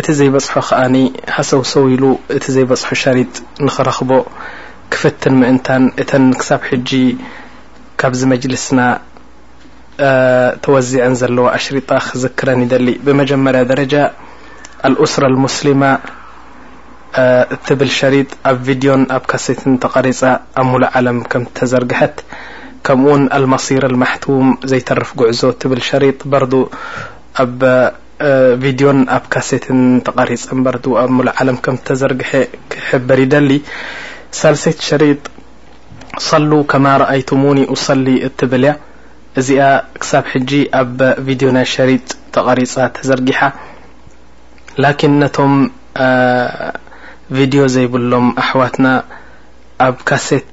እቲ ዘይበጽሖ ከኣ ሃሰውሰው ኢሉ እቲ ዘይበጽሖ ሸሪጥ ንኽረኽቦ ክፍትን ምእንታን እተን ክሳብ ሕጂ ካብዚ መጅልስና ተወዚዐን ዘለዋ ኣሽሪጣ ክዝክረን ይደሊ። ብመጀመርያ ደረጃ ኣልኡስራ ኣልሙስሊማ እትብል ሸሪጥ ኣብ ቪድዮን ኣብ ካሴትን ተቐሪጻ ኣብ ሙሉእ ዓለም ከም እተዘርግሐት ከምኡ'ውን ኣልመሲር ኣልማሕቱም ዘይተርፍ ጉዕዞ እትብል ሸሪጥ በርዱ ኣብ ቪድዮን ኣብ ካሴትን ተቐሪጸ እምበር ድው ኣብ ምሉእ ዓለም ከም እተዘርግሐ ክሕብር ይደሊ። ሳልሰይቲ ሸሪጥ ሰሉ ከማ ረኣይቱሙኒ ኡሰሊ እትብል እያ። እዚኣ ክሳብ ሕጂ ኣብ ቪድዮ ናይ ሸሪጥ ተቐሪጻ ተዘርጊሓ። ላኪን ነቶም ቪድዮ ዘይብሎም ኣሕዋትና ኣብ ካሴት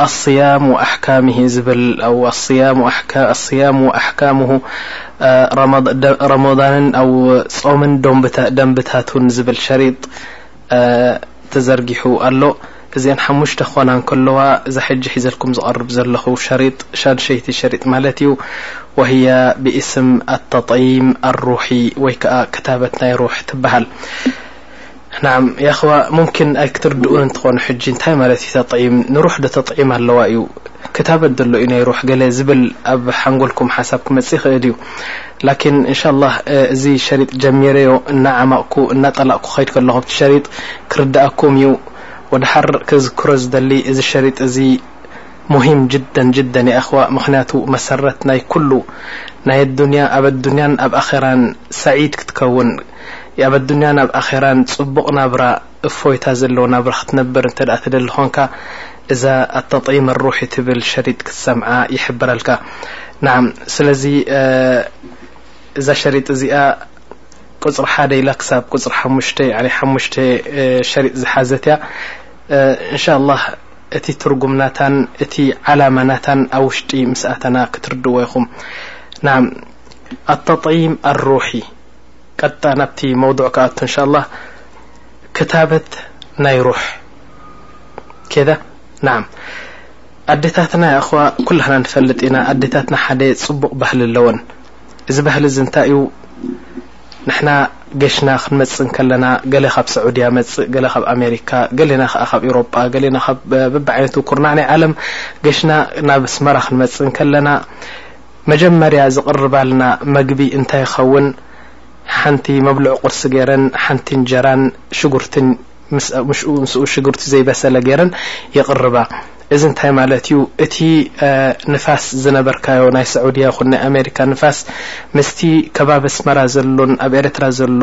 الصيام وأحكمه الصيام أحكمه رمضان و ጾم دنبታت ዝبل شريط تዘرجح ال እذአ ሓمሽت خن كلو ذ حج ሒዘلكم ዝقرب ዘلኹ شريط شنشيቲ شريط مለت ዩ وهي باسم التطعيم الروح وي ك كتبت ናይ روح تبሃل ናዓም ያኽዋ ሙምኪን ኣይክትርድኡንን ትኾኑ ሕጂ እንታይ ማለት እዩ ተጥዒም ንሩሕ ዶ ተጥዒም ኣለዋ እዩ ክታበት ዶ ኣሎ እዩ ናይ ሩሕ ገለ ዝብል ኣብ ሓንጎልኩም ሓሳብ ክመጽእ ይኽእል እዩ ላኪን እንሻላህ እዚ ሸሪጥ ጀሚረዮ እናዓመቕኩ እናጠላቕኩ ክኸይድ ከለኹ ኣብቲ ሸሪጥ ክርድኣኩም እዩ ወደሓር ክዝክሮ ዝደሊ እዚ ሸሪጥ እዚ ሙሂም ጅደን ጅደን ያእኽዋ ምኽንያቱ መሰረት ናይ ኩሉ ናይ ኣዱንያ ኣብ ኣዱንያን ኣብ ኣኼራን ሰዒድ ክትከውን ኣብ ኣዱንያን ኣብ ኣኼራን ጽቡቕ ናብራ እፎይታ ዘለዎ ናብራ ክትነብር እንተ ትደሊ ኾንካ እዛ ኣተጥዒም ኣሩሒ ትብል ሸሪጥ ክትሰምዓ ይሕበረልካ ናዓም ስለዚ እዛ ሸሪጥ እዚኣ ቁጽሪ ሓደ ኢላ ክሳብ ቁጽሪ ሓሙሽተ ያኒ ሓሙሽተ ሸሪጥ ዝሓዘት እያ እንሻ ኣላህ እቲ ትርጉም ናታን እቲ ዓላማ ናታን ኣብ ውሽጢ ምስ ኣተና ክትርድዎ ኢኹም ናም ኣተጥዒም ኣሩሒ ቀጥታ ናብቲ መውዱዕ ክኣቱ እንሻላህ ክታበት ናይ ሩሕ ኬዳ ናዓም ኣዴታትና ያእኽዋ ኩላህና ንፈልጥ ኢና ኣዴታትና ሓደ ፅቡቕ ባህሊ ኣለወን እዚ ባህሊ እዚ እንታይ እዩ ንሕና ገሽና ክንመፅእ እንከለና ገለ ካብ ሰዑድያ መፅእ ገለ ካብ ኣሜሪካ ገሌና ከዓ ካብ ኢሮጳ ገሌና ካብ በብዓይነቱ ኩርናዕናይ ዓለም ገሽና ናብ ኣስመራ ክንመፅእ እንከለና መጀመርያ ዝቅርባልና መግቢ እንታይ ይከውን ሓንቲ መብልዕ ቁርሲ ገይረን ሓንቲ እንጀራን ሽጉርትን ምስኡ ምስኡ ሽጉርቲ ዘይበሰለ ገይረን የቅርባ እዚ እንታይ ማለት እዩ እቲ ንፋስ ዝነበርካዮ ናይ ሰዑድያ ይኩን ናይ ኣሜሪካ ንፋስ ምስቲ ከባቢ ኣስመራ ዘሎን ኣብ ኤረትራ ዘሎ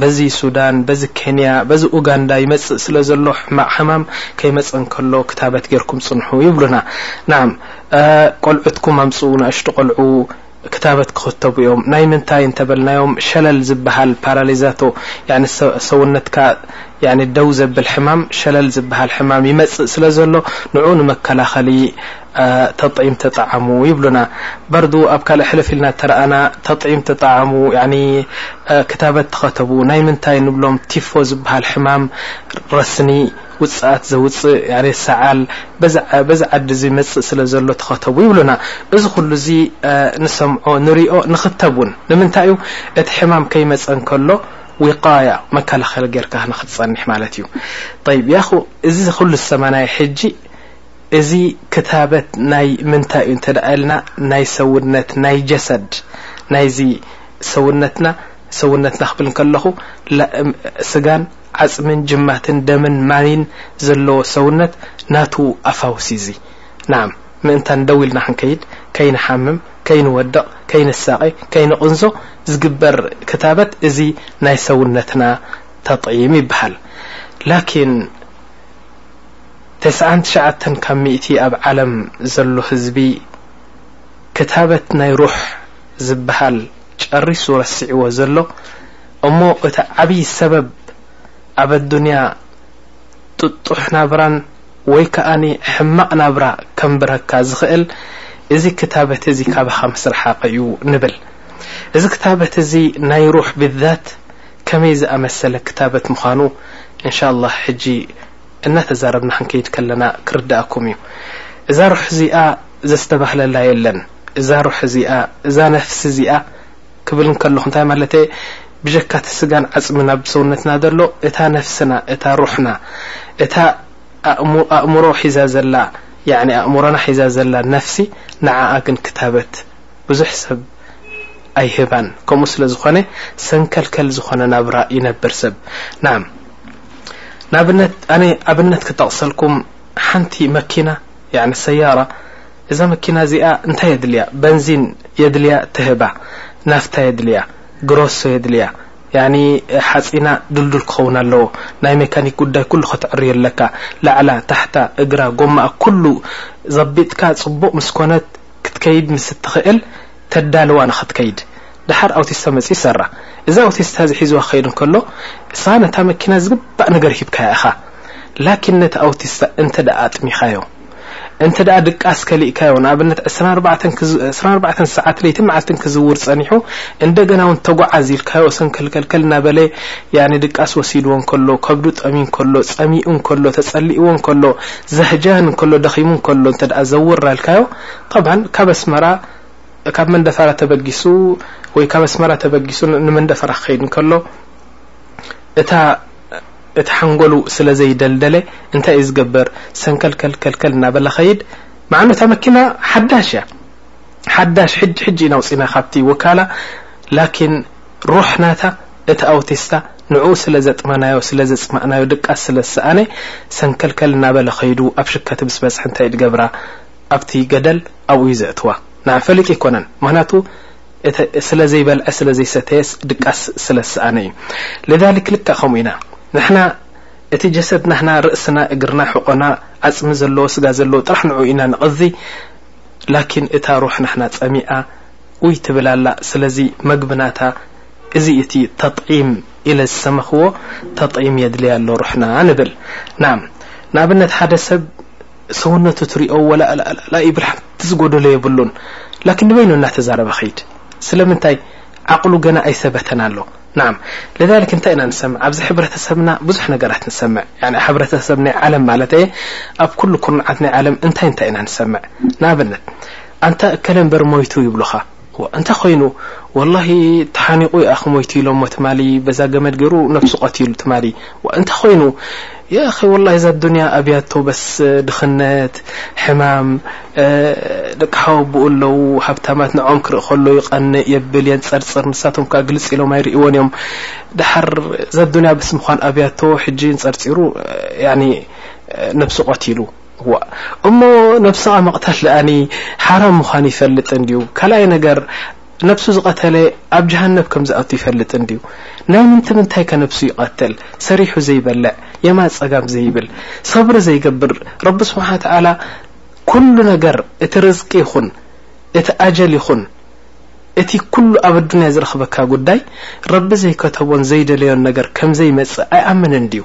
በዚ ሱዳን በዚ ኬንያ በዚ ኡጋንዳ ይመጽእ ስለዘሎ ሕማቅ ሕማም ከይመጸ እንከሎ ክታበት ጌርኩም ጽንሑ ይብሉና ናም ቆልዑትኩም ኣምጽኡ ናእሽቱ ቆልዑ ክታበት ክኽተቡ እዮም ናይ ምንታይ እንተበልናዮም ሸለል ዝብሃል ፓራሊዛቶ ያኒ ሰውነትካ ያኒ ደው ዘብል ሕማም ሸለል ዝብሃል ሕማም ይመጽእ ስለዘሎ ንዑኡ ንመከላኸሊ ተጥዒም ተጣዓሙ ይብሉና በርዱ ኣብ ካልእ ሕልፍ ኢልና ተረኣና ተጥዒም ተጣዓሙ ክታበት ተኸተቡ ናይ ምንታይ ንብሎም ቲፎ ዝበሃል ሕማም ረስኒ ውፅኣት ዘውፅእ ሰዓል በዚ ዓዲ እዚ መፅእ ስለ ዘሎ ተኸተቡ ይብሉና እዚ ኩሉ እዚ ንሰምዖ ንሪኦ ንኽተብ እውን ንምንታይ እዩ እቲ ሕማም ከይመፀ እንከሎ ዊቃያ መከላኸሊ ጌርካ ንኽትፀንሕ ማለት እዩ ይኹ እዚ ኩሉ ዝሰማናዮ ሕጂ እዚ ክታበት ናይ ምንታይ እዩ እንተ ኢልና ናይ ሰውነት ናይ ጀሰድ ናይዚ ሰውነትና ሰውነትና ክብል እንከለኹ ስጋን ዓጽምን ጅማትን ደምን ማይን ዘለዎ ሰውነት ናቱ ኣፋውስ እዩ እዚ ናዓ ምእንታን ደው ኢልና ክንከይድ ከይንሓምም ከይንወድቕ ከይንሳቐ ከይንቕንዞ ዝግበር ክታበት እዚ ናይ ሰውነትና ተጥዒም ይበሃል ላኪን ተስዓን ትሽዓተን ካብ ሚእቲ ኣብ ዓለም ዘሎ ህዝቢ ክታበት ናይ ሩሕ ዝብሃል ጨሪሱ ረሲዕዎ ዘሎ እሞ እቲ ዓብይ ሰበብ ኣብ ኣዱንያ ጥጡሕ ናብራን ወይ ከኣ ሕማቅ ናብራ ከንብረካ ዝክእል እዚ ክታበት እዚ ካባካ ምስ ረሓቀ እዩ ንብል እዚ ክታበት እዚ ናይ ሩሕ ብዛት ከመይ ዝኣመሰለ ክታበት ምካኑ እንሻላህ ሕጂ እናተዛረብና ክንከይድ ከለና ክርደኣኩም እዩ። እዛ ሩሕ እዚኣ ዘስተባህለላ የለን። እዛ ሩሕ እዚኣ፣ እዛ ነፍሲ እዚኣ ክብል እንከለኹ እንታይ ማለተየ? ብጀካ እቲ ስጋን ዓጽምን ኣብ ሰውነትና ዘሎ፣ እታ ነፍስና፣ እታ ሩሕና፣ እታ ኣእምሮ ሒዛ ዘላ ያዕኒ ኣእምሮና ሒዛ ዘላ ነፍሲ ንዓኣ ግን ክታበት ብዙሕ ሰብ ኣይህባን። ከምኡ ስለ ዝኾነ ሰንከልከል ዝኾነ ናብራ ይነብር ሰብ። ናም። ንኣብነት ኣነ ኣብነት ክጠቕሰልኩም ሓንቲ መኪና ያዕኒ ሰያራ እዛ መኪና እዚኣ እንታይ የድልያ በንዚን የድልያ ትህባ ናፍታ የድልያ ግሮሶ የድልያ ያዕኒ ሓጺና ድልዱል ክኸውን ኣለዎ ናይ ሜካኒክ ጉዳይ ኩሉ ከተዕርዮ ኣለካ ላዕላ ታሕታ እግራ ጎማኣ ኩሉ ዘቢጥካ ጽቡቕ ምስ ኮነት ክትከይድ ምስ እትኽእል ተዳልዋ ንኽትከይድ ደሓር ኣውቲስታ መጺኡ ሰራ እዚ ኣውቲስታ እዚ ሒዝዋ ክኸይድ እንከሎ እስኻ ነታ መኪና ዝግባእ ነገር ሂብካያ ኢኻ ላኪን ነቲ ኣውቲስታ እንተ ደኣ ኣጥሚኻዮ እንተ ደኣ ድቃስ ከሊእካዮ ንኣብነት ዕስራን ኣርባዕተን ዕስራን ኣርባዕተን ሰዓት ለይትን መዓልትን ክዝውር ጸኒሑ እንደገና እውን ተጓዓዝ ኢልካዮ ሰንከልከልከል እናበለ ያኒ ድቃስ ወሲድዎ እንከሎ ከብዱ ጠምዩ እንከሎ ጸሚኡ እንከሎ ተጸሊእዎ እንከሎ ዘህጃን እንከሎ ደኺሙ እንከሎ እንተ ደኣ ዘውር ኣልካዮ ጠብዓን ካብ ኣስመራ ካብ መንደፈራ ተበጊሱ ወይ ካብ ኣስመራ ተበጊሱ ንመንደፈራ ክኸይድ እንከሎ እታ እቲ ሓንጎሉ ስለ ዘይደልደለ እንታይ እዩ ዝገበር ሰንከልከልከልከል እናበለ ኸይድ ማዕኑ እታ መኪና ሓዳሽ እያ ሓዳሽ ሕጂ ሕጂ ኢና ውፅና ካብቲ ወካላ ላኪን ሩሕ ናታ እቲ ኣውቲስታ ንዕኡ ስለ ዘጥመናዮ ስለ ዘፅማእናዮ ድቃስ ስለ ዝሰኣነ ሰንከልከል እናበለ ኸይዱ ኣብ ሽከቲ ምስ በፅሐ እንታይ እዩ ድገብራ ኣብቲ ገደል ኣብኡ እዩ ዘእትዋ ንዓ ፈሊጡ ኣይኮነን ምክንያቱ ስለ ዘይበልዐ ስለ ዘይሰተየስ ድቃስ ስለ ዝሰኣነ እዩ لذلك ልክዕ ከምኡ ኢና ንሕና እቲ ጀሰድ ናህና ርእስና እግርና ሕቆና ዓጽሚ ዘለዎ ስጋ ዘለዎ ጥራሕ ንዕኡ ኢና ንቀዚ ላኪን እታ ሩሕ ናህና ጸሚኣ ኡይ ትብል ኣላ ስለዚ መግቢ ናታ እዚ እዩ እቲ ተጥዒም ኢለ ዝሰመክዎ ተጥዒም የድልያ ኣሎ ሩሕና ንብል ናም ንኣብነት ሓደ ሰብ ሰውነቱ ትሪኦ ወላ እላእላእላ ይብል ሓንቲ ዝጎደሎ የብሉን ላኪን ንበይኑ እናተዛረበ ከይድ ስለምንታይ ዓቅሉ ገና ኣይሰበተን ኣሎ ናዓም ለዛሊክ እንታይ ኢና ንሰምዕ ኣብዚ ሕብረተሰብና ብዙሕ ነገራት ንሰምዕ ያኒ ሕብረተሰብ ናይ ዓለም ማለት እየ ኣብ ኩሉ ኩርናዓት ናይ ዓለም እንታይ እንታይ ኢና ንሰምዕ ንኣብነት ኣንታ እከለ እምበር ሞይቱ ይብሉኻ እንታይ ኮይኑ ወላሂ ተሓኒቁ ይኣኽ ሞይቱ ኢሎሞ ትማሊ በዛ ገመድ ገሩ ነብሱ ቀቲሉ ትማሊ ዋእ እንታይ ኮይኑ ያኺ ወላሂ እዛ ኣዱንያ ኣብያቶ በስ ድኽነት ሕማም ደቂ ሓወብኡ ኣለው ሃብታማት ንዖም ክርኢ ከሎ ይቀንእ የብል የንጸርጽር ንሳቶም ከዓ ግልጽ ኢሎም ኣይርእዎን እዮም ድሓር እዛ ኣዱንያ በስ ምዃን ኣብያቶ ሕጂ እንጸርጺሩ ያኒ ነብሱ ቀቲሉ እዋእ እሞ ነብስኻ መቕታል ድኣኒ ሓራም ምዃኑ ይፈልጥ እንድዩ ካልኣይ ነገር ነብሱ ዝቐተለ ኣብ ጀሃነብ ከም ዝኣቱ ይፈልጥ እንድዩ ናይ ምንቲ ምንታይ ከ ነብሱ ይቐትል ሰሪሑ ዘይበልዕ የማን ጸጋም ዘይብል ሰብሪ ዘይገብር ረቢ ስብሓን ተዓላ ኩሉ ነገር እቲ ርዝቂ ይኹን እቲ ኣጀል ይኹን እቲ ኩሉ ኣብ ኣዱንያ ዝረኽበካ ጉዳይ ረቢ ዘይከተቦን ዘይደለዮን ነገር ከም ዘይመጽእ ኣይኣምንን እንድዩ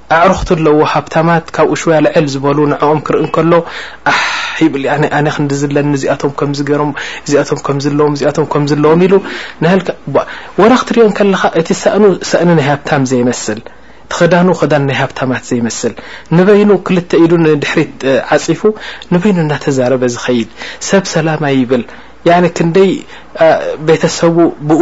ኣዕሩኽቲ ኣለዎ ሃብታማት ካብኡ ሽውያ ልዕል ዝበሉ ንዕኦም ክርኢ እንከሎ ኣሕ ይብል ኣነ ኣነ ክንድዚ ኣለኒ እዚኣቶም ከምዚ ገይሮም እዚኣቶም ከምዚ ኣለዎም እዚኣቶም ከምዚ ኣለዎም ኢሉ ናህልካ ወረ ክትሪኦ እንከለኻ እቲ ሳእኑ ሳእኒ ናይ ሃብታም ዘይመስል እቲ ኽዳኑ ኽዳን ናይ ሃብታማት ዘይመስል ንበይኑ ክልተ ኢዱ ንድሕሪት ዓጺፉ ንበይኑ እናተዛረበ ዝኸይድ ሰብ ሰላማ ይብል ያኒ ክንደይ ቤተሰቡ ብኡ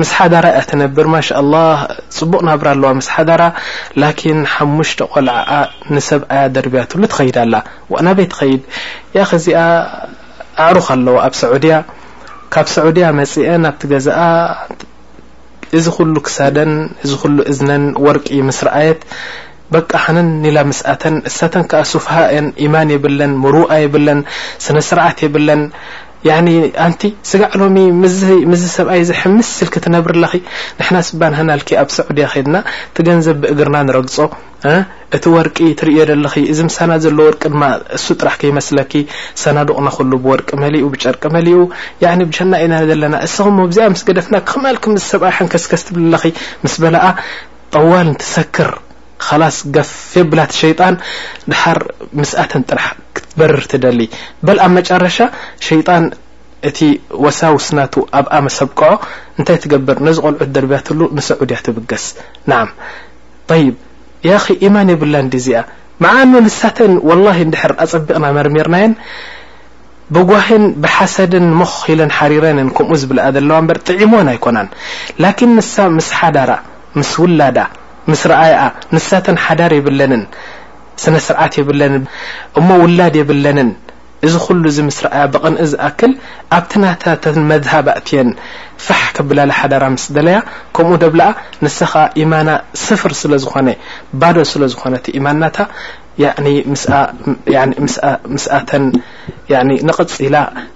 ምስ ሓዳራ እያ ትነብር ማሻኣላህ ጽቡቅ ናብራ ኣለዋ ምስ ሓዳራ ላኪን ሓሙሽተ ቆልዓኣ ንሰብኣያ ደርብያትሉ ትኸይድ ኣላ ዋእ ናበይ ትኸይድ ያኺ እዚኣ ኣዕሩኽ ኣለዋ ኣብ ሰዑድያ ካብ ሰዑድያ መጺኤ ናብቲ ገዛኣ እዚ ኩሉ ክሳደን እዚ ኩሉ እዝነን ወርቂ ምስ ረኣየት በቃ ሕንን ኢላ ምስ ኣተን እሰተን ከኣ ሱፍሃ እየን ኢማን የብለን ሙሩኣ የብለን ስነ ስርዓት የብለን ያኒ ኣንቲ ስጋዕ ሎሚ ምዚ ሰብኣይ ዚ ሕምስ ስልኪ ትነብሪ ኣለኺ ንሕናስ ባንሃናልኪ ኣብ ሰዑድያ ኼድና እቲ ገንዘብ ብእግርና ንረግጾ እቲ ወርቂ ትርእዮ ደለኺ እዚ ምሳና ዘሎ ወርቂ ድማ እሱ ጥራሕ ከይመስለኪ ሰናዱቕና ኩሉ ብወርቂ መሊኡ ብጨርቂ መሊኡ ያኒ ብጀና ኢና ዘለና እስኺ እሞ ብዚኣ ምስ ገደፍና ክኽመልኪ ምዚ ሰብኣይ ሓንከስከስ ትብሊ ኣለኺ ምስ በላኣ ጠዋል እንትሰክር ኸላስ ገፍ የብላ እቲ ሸይጣን ድሓር ምስኣተን ጥራሕ ክትበርር ትደሊ በል ኣብ መጨረሻ ሸይጣን እቲ ወሳውስ ናቱ ኣብኣ ምስ ኣብቅዖ እንታይ ትገብር ነዚ ቆልዑት ደርብያትሉ ንሰዑድያ ትብገስ ናዓም ጠይብ ያኺ ኢማን የብላን ዲዚኣ መዓ እኖ ንሳተን ወላሂ እንድሕር ኣጸቢቕና መርሚርናየን ብጓህን ብሓሰድን ሞኽ ኢለን ሓሪረን እን ከምኡ ዝብልኣ ዘለዋ እምበር ጥዒምወን ኣይኮናን ላኪን ንሳ ምስ ሓዳራ ምስ ውላዳ ምስ ረኣይኣ ንሳተን ሓዳር የብለንን ስነ ስርዓት የብለንን እሞ ውላድ የብለንን እዚ ኩሉ እዚ ምስ ረኣያ ብቅንኢ ዝኣክል ኣብቲ ናታተን መዝሃብ ኣእትየን ፋሕ ከብላላ ሓዳራ ምስ ደለያ ከምኡ ደብላኣ ንሳ ከኣ ኢማና ስፍር ስለ ዝኮነ ባዶ ስለ ዝኮነ እቲ ኢማን ናታ ያኒ ምስኣ ምስኣ ምስኣተን ያኒ ንቅጽ ኢላ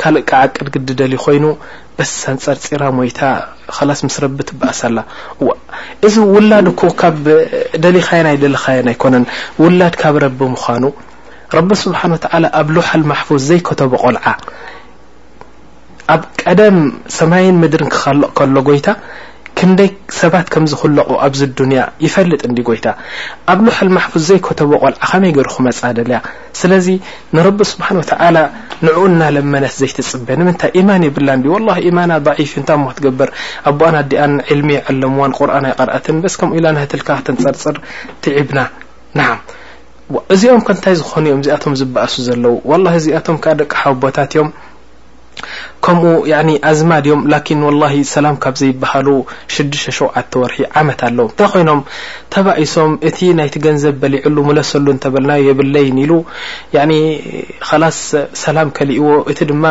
ካልእ ካዓ ቅድ ግዲ ደልዩ ኮይኑ በስ ኣንፀርፂራ ሞይታ ኻላስ ምስ ረቢ ትባኣስ ኣላ ዋእ እዚ ውላድ እኮ ካብ ደሊኻዮን ኣይደለኻዮን ኣይኮነን ውላድ ካብ ረቢ ምዃኑ ረቢ ስብሓን ወተዓላ ኣብ ሉሓል ማሕፉዝ ዘይከተቦ ቆልዓ ኣብ ቀደም ሰማይን ምድርን ክኻልቕ ከሎ ጎይታ ክንደይ ሰባት ከም ዝኽለቑ ኣብዚ ዱንያ ይፈልጥ እንዲ ጎይታ ኣብ ሉሓል ማሕፉዝ ዘይከተቦ ቆልዓ ከመይ ገይሩ ክመፃ ደልያ ስለዚ ንረቢ ስብሓን ወተዓላ ንዕኡ እናለመነት ዘይትፅበ ንምንታይ ኢማን የብላን ድዩ ወላሂ ኢማና ضዒፍ እንታይ እሞ ክትገብር ኣቦኣን ኣዲኣን ዕልሚ ኣይዓለምዋን ቁርኣን ኣይቀርኣትን በስ ከምኡ ኢላ ንህትልካ ከተንፀርፅር ትዒብና ናዓም እዚኦም ከ እንታይ ዝኾኑ እዮም እዚኣቶም ዝበኣሱ ዘለዉ ወላሂ እዚኣቶም ከዓ ደቂ ሓወቦታት እዮም ከምኡ ያኒ ኣዝማድ እዮም ላኪን ወላሂ ሰላም ካብ ዘይበሃሉ ሽዱሽተ ሸውዓተ ወርሒ ዓመት ኣሎ እንታይ ኮይኖም ተባኢሶም እቲ ናይቲ ገንዘብ በሊዕሉ ምለሰሉ እንተበልናዮ የብለይን ኢሉ ያኒ ኸላስ ሰላም ከሊእዎ እቲ ድማ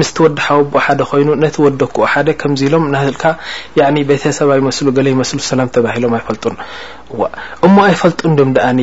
ምስቲ ወዲ ሓወቦኡ ሓደ ኮይኑ ነቲ ወደኩኡ ሓደ ከምዚ ኢሎም ናህልካ ያኒ ቤተሰብ ኣይመስሉ ገለ ይመስሉ ሰላም ተባሂሎም ኣይፈልጡን እሞ ኣይፈልጡን ድም ደኣኒ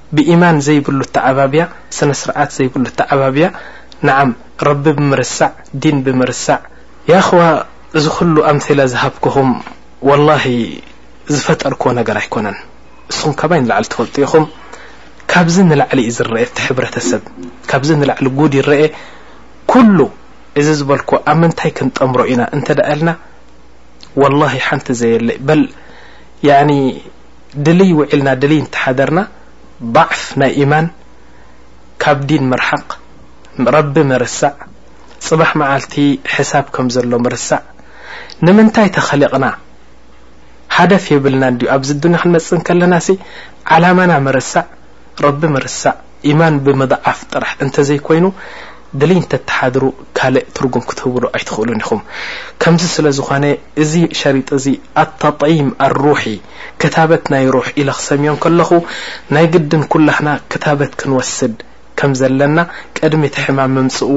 ብኢማን ዘይብሉ ኣተዓባብያ ስነስርዓት ዘይብሉ ኣተዓባብያ ነዓም ረቢ ብምርሳዕ ዲን ብምርሳዕ። ያኣኽዋ እዚ ኩሉ ኣምሲላ ዝሃብኩኹም ወላሂ ዝፈጠርክዎ ነገር ኣይኮነን ንስኹም ካባይ ንላዕሊ ትፈልጡ ኢኹም ካብዚ ንላዕሊ እዩ ዝረኤ እቲ ሕብረተሰብ ካብዚ ንላዕሊ ጉድ ይረኤ ኩሉ እዚ ዝበልክዎ ኣብ ምንታይ ክንጠምሮ ኢና እንተ ኢልና ወላሂ ሓንቲ ዘየለ በል ያኒ ድልይ ውዒልና ድልይ እንተሓደርና ضዕፍ ናይ ኢማን ካብ ዲን ምርሓቕ ረቢ ምርሳዕ ጽባሕ መዓልቲ ሕሳብ ከም ዘሎ ምርሳዕ ንምንታይ ተኸሊቕና ሃደፍ የብልናን ድዩ ኣብዚ ዱንያ ክንመጽእ እንከለናሲ ዓላማና ምርሳዕ ረቢ ምርሳዕ ኢማን ብምድዓፍ ጥራሕ እንተዘይኮይኑ ድልይ እንተትሓድሩ ካልእ ትርጉም ክትህብሉ ኣይትኽእሉን ኢኹም። ከምዚ ስለዝኾነ እዚ ሸሪጥ እዚ ኣታጥዒም ኣልሩሒ፣ ክታበት ናይ ሩሕ፣ ኢለ ክሰምዮ ከለኹ ናይ ግድን ኩላህና ክታበት ክንወስድ ከምዘለና ቅድሚ እቲ ሕማም ምምጽኡ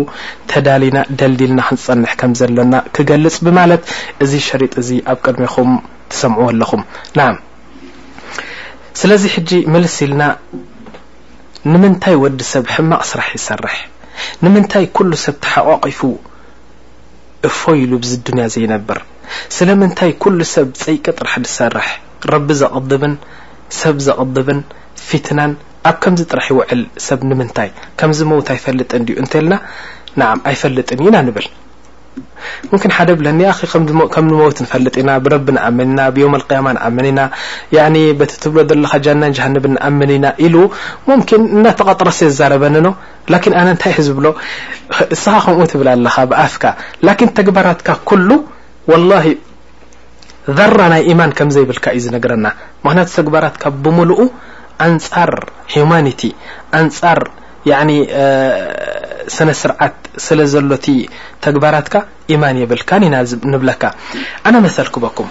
ተዳሊና ደልዲልና ክንጸንሕ ከምዘሎና ክገልጽ ብማለት እዚ ሸሪጥ እዚ ኣብ ቅድሜኹም ትሰምዕዎ ኣለኹም። ስለዚ ሕጂ ምልስ ኢልና ንምንታይ ወዲ ሰብ ሕማቕ ስራሕ ይሰርሕ ንምንታይ ኩሉ ሰብ ተሓቋቒፉ እፎይ ኢሉ ብዚ ዱንያ ዘይነብር ስለምንታይ ኩሉ ሰብ ጸይቂ ጥራሕ ዝሰርሕ ረቢ ዘቕድብን ሰብ ዘቕድብን ፊትናን ኣብ ከምዚ ጥራሕ ይውዕል ሰብ ንምንታይ ከም ዝመውት ኣይፈልጥን ድዩ እንተልና ነዓም ኣይፈልጥን እዩ ኢና ንብል ምኪን ሓደ ብለኒ ያኪ ከም ንመውት ንፈልጥ ኢና ብረቢ ንኣምን ኢና ብዮም ኣልቅያማ ንኣምን ኢና ያኒ በቲ ትብሎ ዘለካ ጃናን ጀሃንብን ንኣምን ኢና ኢሉ ሙምኪን እናተቀጥረሰ የዛረበኒ ኖ ላኪን ኣነ እንታይ እዩ ዝብሎ እሳካ ከምኡ ትብል ኣለካ ብኣፍካ ላኪን ተግባራትካ ኩሉ ወላሂ ዘራ ናይ ኢማን ከም ዘይብልካ እዩ ዝነግረና ምክንያቱ ተግባራትካ ብምሉኡ ኣንጻር ሂማኒቲ ኣንጻር ያኒ ስነ ስርዓት ስለ ዘሎ እቲ ተግባራትካ ኢማን የብልካን ኢና ንብለካ ኣነ መሰል ክበኩም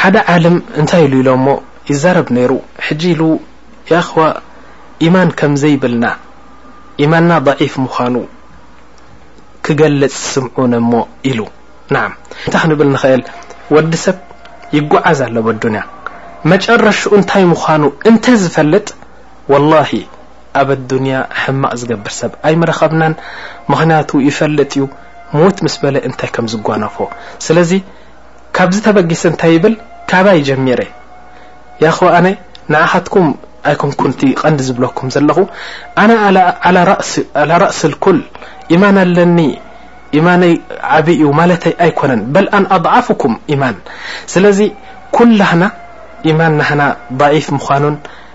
ሓደ ዓልም እንታይ ኢሉ ኢሎ እሞ ይዛረብ ነይሩ ሕጂ ኢሉ ያኽዋ ኢማን ከም ዘይብልና ኢማንና ضዒፍ ምዃኑ ክገልጽ ስምዑነ እሞ ኢሉ ናዓም እንታይ ክንብል ንኽእል ወዲ ሰብ ይጓዓዝ ኣለዎ ኣዱንያ መጨረሽኡ እንታይ ምዃኑ እንተ ዝፈልጥ ወላሂ ኣብ ኣዱንያ ሕማቅ ዝገብር ሰብ ኣይምረኸብናን ምኽንያቱ ይፈልጥ እዩ ምውት ምስ በለ እንታይ ከም ዝጓነፎ ስለዚ ካብዚ ተበጊሰ እንታይ ይብል ካባይ ጀሚረ ያኹ ኣነ ንዓኻትኩም ኣይኮንኩን እቲ ቀንዲ ዝብለኩም ዘለኹ ኣነ ዓላ ራእሲ ልኩል ኢማን ኣለኒ ኢማነይ ዓቢ እዩ ማለተይ ኣይኮነን በል ኣን ኣضዓፍኩም ኢማን ስለዚ ኩላህና ኢማን ናህና ضዒፍ ምዃኑን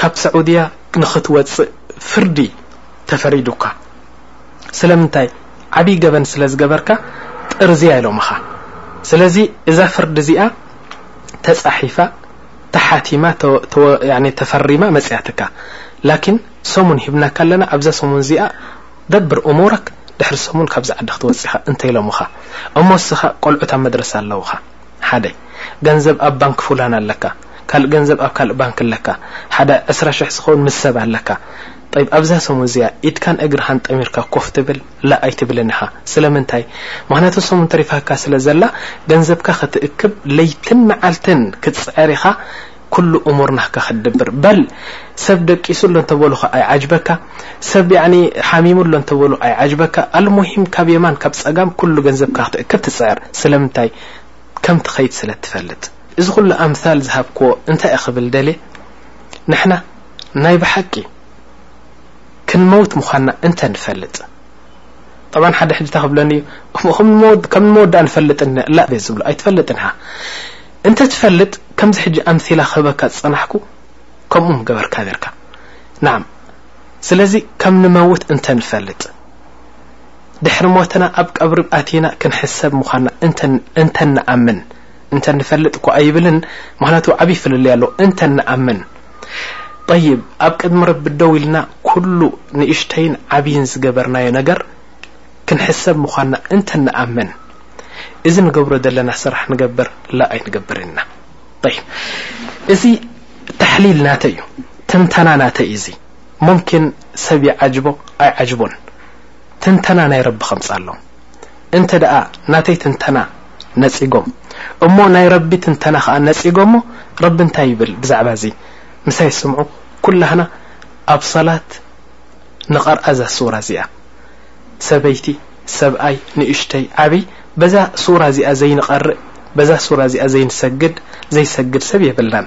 ካብ ሰዑድያ ንኽትወጽእ ፍርዲ ተፈሪዱካ ስለምንታይ ዓቢ ገበን ስለ ዝገበርካ ጥርዝያ ኢሎምኻ ስለዚ እዛ ፍርዲ እዚኣ ተጻሒፋ ተሓቲማ ተፈሪማ መጽያትካ ላኪን ሰሙን ሂብናካ ኣለና ኣብዛ ሰሙን እዚኣ ደብር እሙረክ ድሕሪ ሰሙን ካብዚ ዓዲ ክትወጽእ ኢኻ እንተኢሎምኻ እሞ እስኻ ቆልዑት ኣብ መድረሳ ኣለውኻ ሓደ ገንዘብ ኣብ ባንክ ፉላን ኣለካ ካልእ ገንዘብ ኣብ ካልእ ባንክ ኣለካ ሓደ ዕስራ ሽሕ ዝከውን ምስ ሰብ ኣለካ ጠይብ ኣብዛ ሰሙን እዚኣ ኢድካን እግርካን ጠሚርካ ኮፍ ትብል ላእ ኣይትብልን ኢካ ስለምንታይ ምክንያቱ ሰሙን ተሪፋካ ስለ ዘላ ገንዘብካ ክትእክብ ለይትን መዓልትን ክትጽዕር ኢካ ኩሉ እሙር ናህካ ክትድብር በል ሰብ ደቂሱ ኣሎ እንተበሉካ ኣይዓጅበካ ሰብ ያኒ ሓሚሙ ኣሎ እንተበሉ ኣይዓጅበካ ኣልሙሂም ካብ የማን ካብ ጸጋም ኩሉ ገንዘብካ ክትእክብ ትጽዕር ስለምንታይ ከም ትኸይድ ስለ እትፈልጥ እዚ ኩሉ ኣምሳል ዝሃብክዎ እንታይ እየ ክብል ደልየ ንሕና ናይ ብሓቂ ክንመውት ምዃንና እንተ ንፈልጥ طبعا ሓደ ሕጅታ ክብለኒ እዩ ከም ንመወዳእ ንፈልጥ ኢና ላ ቤት ዝብሎ ኣይትፈልጥን ኢኻ እንተ ትፈልጥ ከምዚ ሕጂ ኣምሲላ ክህበካ ዝጸናሕኩ ከምኡ ምገበርካ ኔርካ ናዓም ስለዚ ከም ንመውት እንተ ንፈልጥ ድሕሪ ሞትና ኣብ ቀብሪ ኣቲና ክንሕሰብ ምዃና እንተ ንኣምን እንተ ንፈልጥ እኮ ኣይብልን ምክንያቱ ዓቢ ፍልልይ ኣሎ እንተ ንኣምን طይብ ኣብ ቅድሚ ረቢ ደው ኢልና ኩሉ ንእሽተይን ዓብይን ዝገበርናዮ ነገር ክንሕሰብ ምዃንና እንተንኣምን እዚ ንገብሮ ዘለና ስራሕ ንገበር ላ ኣይንገብርን ኢና طይብ እዚ ተሕሊል ናተይ እዩ ትንተና ናተይ እዩ እዚ ሙምኪን ሰብ ይዓጅቦ ኣይዓጅቦን ትንተና ናይ ረቢ ከምጻሎም እንተ ደኣ ናተይ ትንተና ነጺጎም እሞ ናይ ረቢ ትንተና ኸዓ ነጺጎሞ ረቢ እንታይ ይብል ብዛዕባ እዚ ምሳይ ስምዑ ኩላህና ኣብ ሰላት ንቐርኣ እዛ ሱራ እዚኣ ሰበይቲ ሰብኣይ ንእሽተይ ዓብይ በዛ ሱራ እዚኣ ዘይንቀርእ በዛ ሱራ እዚኣ ዘይንሰግድ ዘይሰግድ ሰብ የብልናን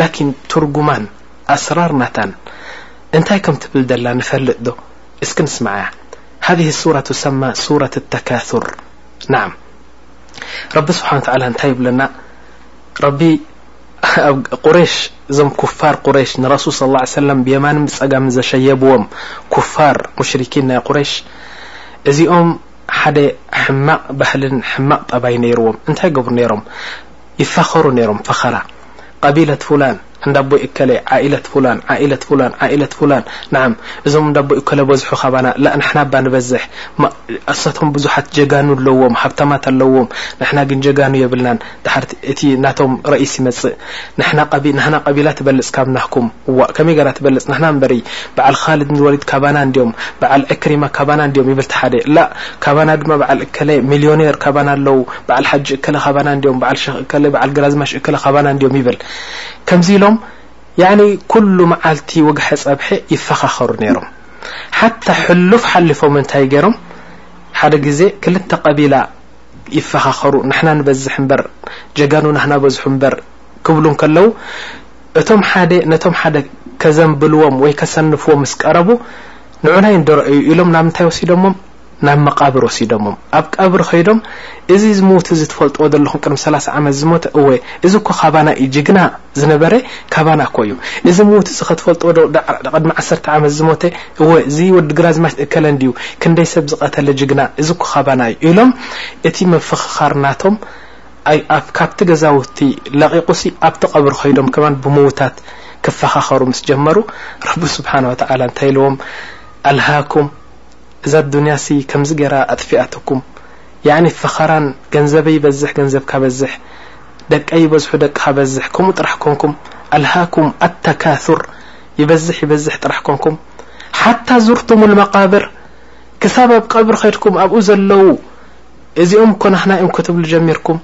ላኪን ትርጉማን ኣስራር ናታን እንታይ ከም ትብል ዘላ ንፈልጥ ዶ እስኪ ንስምዓያ ሃዚህ ሱራ ትሰማ ሱረት ተካሱር ናዓም ረቢ ስብሓን ወተዓላ እንታይ ይብለና ረቢ ኣብ ቁሬሽ እዞም ኩፋር ቁሬሽ ንረሱል ሰለላሁ ዓለይሂ ወሰለም ብየማንን ብጸጋምን ዘሸየብዎም ኩፋር ሙሽሪኪን ናይ ቁሬሽ እዚኦም ሓደ ሕማቕ ባህልን ሕማቕ ጠባይ ነይርዎም እንታይ ይገብሩ ነይሮም ይፋኸሩ ነይሮም ፈኸራ ቀቢለት ፉላን እንዳ ኣቦይ እከለ ዓኢለት ፉላን ዓኢለት ፉላን ዓኢለት ፉላን ንዓም እዞም እንዳ ኣቦይ እከለ በዝሑ ካባና ላ ንሕና እባ ንበዝሕ ኣሳቶም ብዙሓት ጀጋኑ ኣለዎም ሃብታማት ኣለዎም ንሕና ግን ጀጋኑ የብልናን ድሓር እቲ ናቶም ረኢስ ይመጽእ ንሕና ቀቢ ናህና ቀቢላ ትበልጽ ካብ ናህኩም ዋእ ከመይ ገራ ትበልጽ ናህና እምበርይ ብዓል ኻልድ ን ወሊድ ካባና እንድዮም ብዓል ዕክሪማ ካባና እንድዮም ይብል ትሓደ ላእ ካባና ድማ ብዓል እከለ ሚልዮኔር ካባና ኣለው ብዓል ሓጂ እከለ ካባና እንድዮም ብዓል ሸኽ እከለ ብዓል ግራዝማች እከለ ካባና እንድዮም ይብል ከምዚ ኢሎም ያኒ ኩሉ መዓልቲ ወግሐ ጸብሐ ይፈኻኸሩ ነይሮም ሓታ ሕሉፍ ሓሊፎም እንታይ ገይሮም ሓደ ግዜ ክልተ ቀቢላ ይፈኻኸሩ ንሕና ንበዝሕ እምበር ጀጋኑና ህና በዝሑ እምበር ክብሉ እንከለዉ እቶም ሓደ ነቶም ሓደ ከዘንብልዎም ወይ ከሰንፍዎም ምስ ቀረቡ ንዑናይ እንደረኣዩ ኢሎም ናብ እንታይ ወሲዶሞም ናብ መቃብር ወሲዶሞም ኣብ ቀብሪ ከይዶም እዚ ዝምውት እዚ ትፈልጥዎ ዘለኹም ቅድሚ ሰላሳ ዓመት ዝሞተ እወ እዚ እኮ ካባና እዩ ጅግና ዝነበረ ካባና እኮ እዩ እዚ ምውት እዚ ከትፈልጥዎ ዶ ቅድሚ ዓሰርተ ዓመት ዝሞተ እወ እዚ ወዲ ግራዝማች እከለ እንድዩ ክንደይ ሰብ ዝቐተለ ጅግና እዚ እኮ ካባና እዩ ኢሎም እቲ ምፍኽኻር ናቶም ኣይ ኣፍ ካብቲ ገዛውቲ ለቒቑሲ ኣብቲ ቐብሪ ከይዶም ከማን ብምውታት ክፈኻኸሩ ምስ ጀመሩ ረቢ ስብሓን ወተዓላ እንታይ ኢልዎም ኣልሃኩም እዛ ኣዱንያሲ ከምዚ ገይራ ኣጥፊኣትኩም ያዕኒ ፈኸራን ገንዘበይ ይበዝሕ ገንዘብካ በዝሕ ደቀይ ይበዝሑ ደቅኻ በዝሕ ከምኡ ጥራሕ ኮንኩም ኣልሃኩም ኣተካሱር ይበዝሕ ይበዝሕ ጥራሕ ኮንኩም ሓታ ዙርቱሙል መቃብር ክሳብ ኣብ ቀብሪ ከድኩም ኣብኡ ዘለዉ እዚኦም እኮ ናህና እዮም ክትብሉ ጀሚርኩም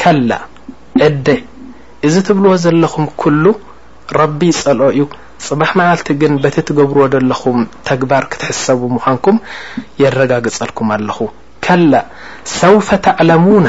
ከላ ዕደ እዚ ትብልዎ ዘለኹም ኩሉ ረቢ ይጸልኦ እዩ ጽባሕ መዓልቲ ግን በቲ ትገብርዎ ዘለኹም ተግባር ክትሕሰቡ ምዃንኩም የረጋግጸልኩም ኣለኹ ከላ ሰውፈ ተዕለሙና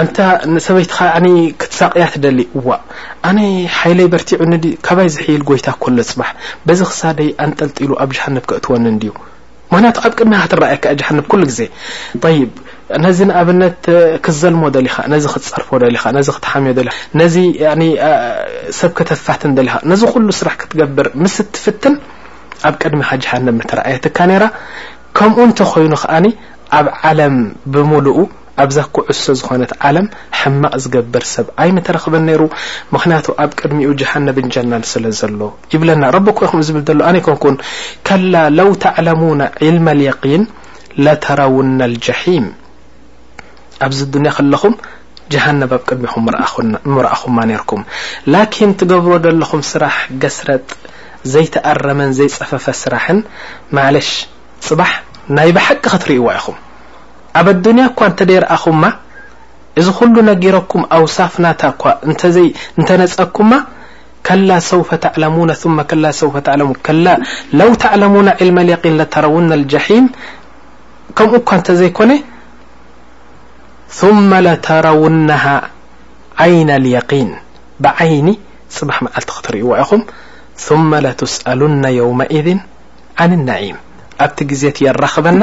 ኣንታ ንሰበይትኻ ክትሳቕያ ትደሊ እዋእ ኣነ ሓይለይ በርቲዑኒ ድዩ ካባይ ዝሕይል ጎይታ እኮ ኣሎ ጽባሕ በዚ ክሳደይ ኣንጠልጢሉ ኣብ ጀሃነብ ከእትወኒ እንድዩ ምክንያቱ ኣብ ቅድሜኻ ትረኣየካ እያ ጀሃነብ ኩሉ ግዜ ጠይብ ነዚ ንኣብነት ክትዘልሞ ደሊኻ ነዚ ክትጸርፎ ደሊኻ ነዚ ክትሓምዮ ደሊኻ ነዚ ሰብ ከተፋትን ደሊኻ ነዚ ኩሉ ስራሕ ክትገብር ምስ እትፍትን ኣብ ቅድሚኻ ጀሃነብ ምተረኣየትካ ነይራ ከምኡ እንተኾይኑ ከኣ ኣብ ዓለም ብምሉኡ ኣብዛ ኩዑሶ ዝኾነት ዓለም ሕማቅ ዝገብር ሰብ ኣይምተረኽበን ነይሩ ምኽንያቱ ኣብ ቅድሚኡ ጀሃነብን ጀናን ስለ ዘሎ ይብለና ረቢ እኮ ይኹም ዝብል ዘሎ ኣነ ኣይኮንኩን ከላ ለው ተዕለሙነ ዒልመል የቂን ለተረውነል ጀሒም ኣብዚ ዱንያ ከለኹም ጀሃነብ ኣብ ቅድሚኹም ምረኣኹማ ነይርኩም ላኪን ትገብሮ ዘለኹም ስራሕ ገስረጥ ዘይተኣረመን ዘይጸፈፈ ስራሕን ማለሽ ጽባሕ ናይ ብሓቂ ክትርእይዋ ኢኹም ኣب الدني ت درأኹم እዚ خل نقركم اوسفنت تنسكم كلا سوف علو ث لو تعلمون علم اليقين لترون الجحيم كمو كن ثم لترونه عين اليقين بعين صبح معلቲ ትرእو اኹم ثم لتسألن يومئذ عن النعيم ኣب زت يربن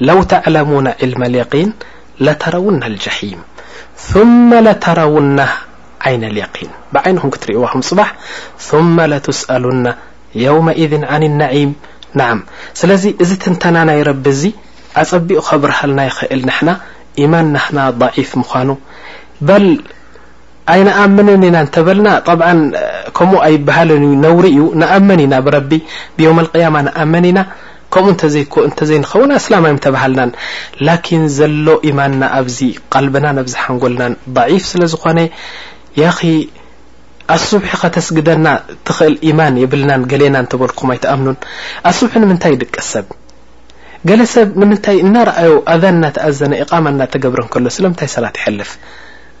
لو تعلمون علم اليقين لترون الجحيم ثم لترون عين اليقين بن رو صبح ثم لسألن يومئذ عن النعيم نع ل تنتن ي رب بق برهل ل نن يمان ن ضعيف من بل ኣይንኣምንን ኢና እንተበልና ጠብዓ ከምኡ ኣይበሃልን እዩ ነውሪ እዩ ንኣምን ኢና ብረቢ ብዮም ኣልቅያማ ንኣምን ኢና ከምኡ እንተዘይንኸውን ኣስላም ኣይምተባሃልናን ላኪን ዘሎ ኢማንና ኣብዚ ቐልብናን ኣብዚ ሓንጎልናን ضዒፍ ስለ ዝኾነ ያኺ ኣሱብሒ ከተስግደና ትኽእል ኢማን የብልናን ገሌና እንተበልኩም ኣይትኣምኑን ኣሱብሒ ንምንታይ ይድቅስ ሰብ ገለ ሰብ ንምንታይ እናረኣዮ ኣዛን እናተኣዘነ ኢቃማ እናተገብረ እንከሎ ስለምንታይ ሰላት ይሐልፍ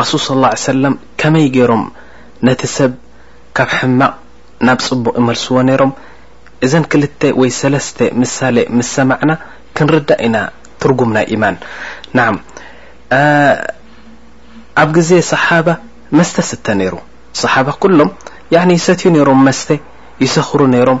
ረሱል ሰለላሁ ዓለይሂ ወሰለም ከመይ ገይሮም ነቲ ሰብ ካብ ሕማቕ ናብ ጽቡቕ ይመልስዎ ነይሮም? እዘን ክልተ ወይ ሰለስተ ምሳሌ ምስ ሰማዕና ክንርዳእ ኢና ትርጉም ናይ ኢማን። ናዓም ኣብ ግዜ ሰሓባ መስተ ስተ ነይሩ። ሰሓባ ኩሎም ያኒ ይሰትዩ ነይሮም መስተ፣ ይሰኽሩ ነይሮም፣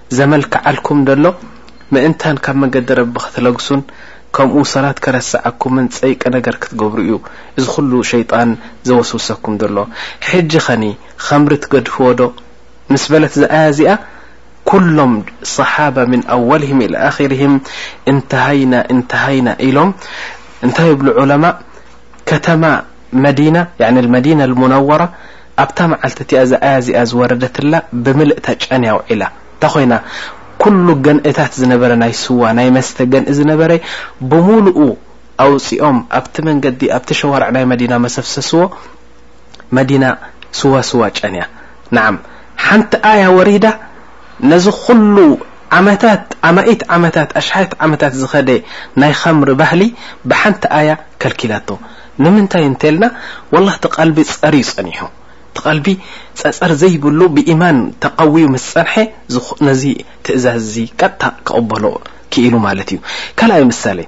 ዘመልክዓልኩም ደሎ ምእንታን ካብ መገዲ ረቢ ክትለግሱን ከምኡ ሰላት ከረስዓኩምን ጸይቂ ነገር ክትገብሩ እዩ እዚ ኩሉ ሸይጣን ዘወስውሰኩም ደሎ ሕጂ ከኒ ኸምሪ ትገድፍዎ ዶ ምስ በለት እዛ ኣያ እዚኣ ኩሎም ሰሓባ ምን ኣወልህም ኢላ ኣኺርህም እንተሃይና እንተሃይና ኢሎም እንታይ ይብሉ ዑለማእ ከተማ መዲና ያኒ መዲና ልሙነወራ ኣብታ መዓልቲ እቲኣ እዛ ኣያ እዚኣ ዝወረደትላ ብምልእታ ጨንያ ውዒላ። እንታይ ኮይና? ኩሉ ገንእታት ዝነበረ ናይ ስዋ ናይ መስተ ገንኢ ዝነበረ ብምሉኡ ኣውጺኦም ኣብቲ መንገዲ ኣብቲ ሸዋርዕ ናይ መዲና መሰፍሰስዎ። መዲና ስዋ ስዋ ጨንያ። ነዓም ሓንቲ ኣያ ወሪዳ ነዚ ኩሉ ዓመታት ኣማኢት ዓመታት ኣሽሓት ዓመታት ዝኸደ ናይ ኸምሪ ባህሊ ብሓንቲ ኣያ ከልኪላቶ። ንምንታይ እንተልና ዋላ እቲ ቐልቢ ፀርዩ ፀኒሑ እቲ ቐልቢ ፀፀር ዘይብሉ ብኢማን ተቐዊዩ ምስ ፀንሐ ነዚ ትእዛዝ እዚ ቀጥታ ክቕበሎ ክኢሉ ማለት እዩ ካልኣይ ምሳሌ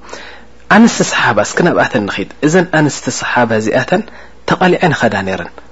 ኣንስቲ ሰሓባ እስኪ ናብኣተን ንኺድ እዘን ኣንስቲ ሰሓባ እዚኣተን ተቐሊዐን ይኸዳ ነይረን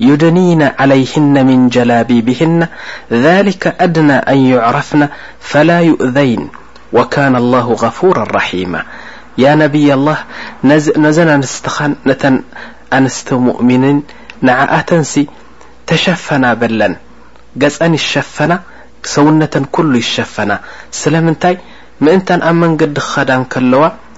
يدنين عليهن من جلاب بهن ذلك أدنى أن يعرفن فلا يؤذين وكان الله غفورا رحيمة يا نبي الله نزن أنستخ نة أنست مؤمن نعأتس تشفن بلن يشفن سونة كل يشفن سلمنتي منت مند خن لو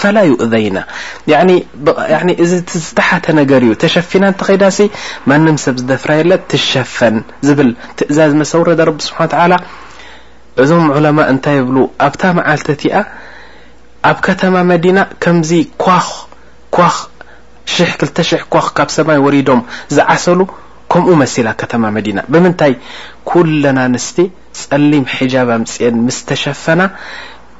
ፈላ ዩእዘይና ያኒ ብቐ ያኒ እዚ እቲ ዝተሓተ ነገር እዩ ተሸፊና እንተኸይዳሲ ማንም ሰብ ዝደፍራ የለ ትሸፈን ዝብል ትእዛዝ መስ ኣውረደ ረቢ ስብሓን ተዓላ እዞም ዑለማ እንታይ ይብሉ ኣብታ መዓልቲ እቲኣ ኣብ ከተማ መዲና ከምዚ ኳኽ ኳኽ ሽሕ ክልተ ሽሕ ኳኽ ካብ ሰማይ ወሪዶም ዝዓሰሉ ከምኡ መሲላ ከተማ መዲና ብምንታይ ኩለን ኣንስቲ ጸሊም ሕጃብ ኣምጽኤን ምስ ተሸፈና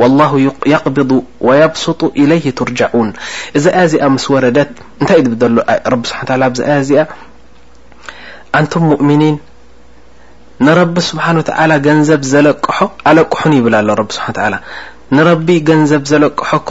والله يقبض ويبسط إليه ترجعون እዛ ي ዚኣ مስ ወረدت ንታይ سح ዚኣ ንቱም مؤمنين نرቢ سبحن و تل ገንዘብ ዘለق ለቁሑ ይብل سح ل ቢ ገنዘብ ዘለقح ك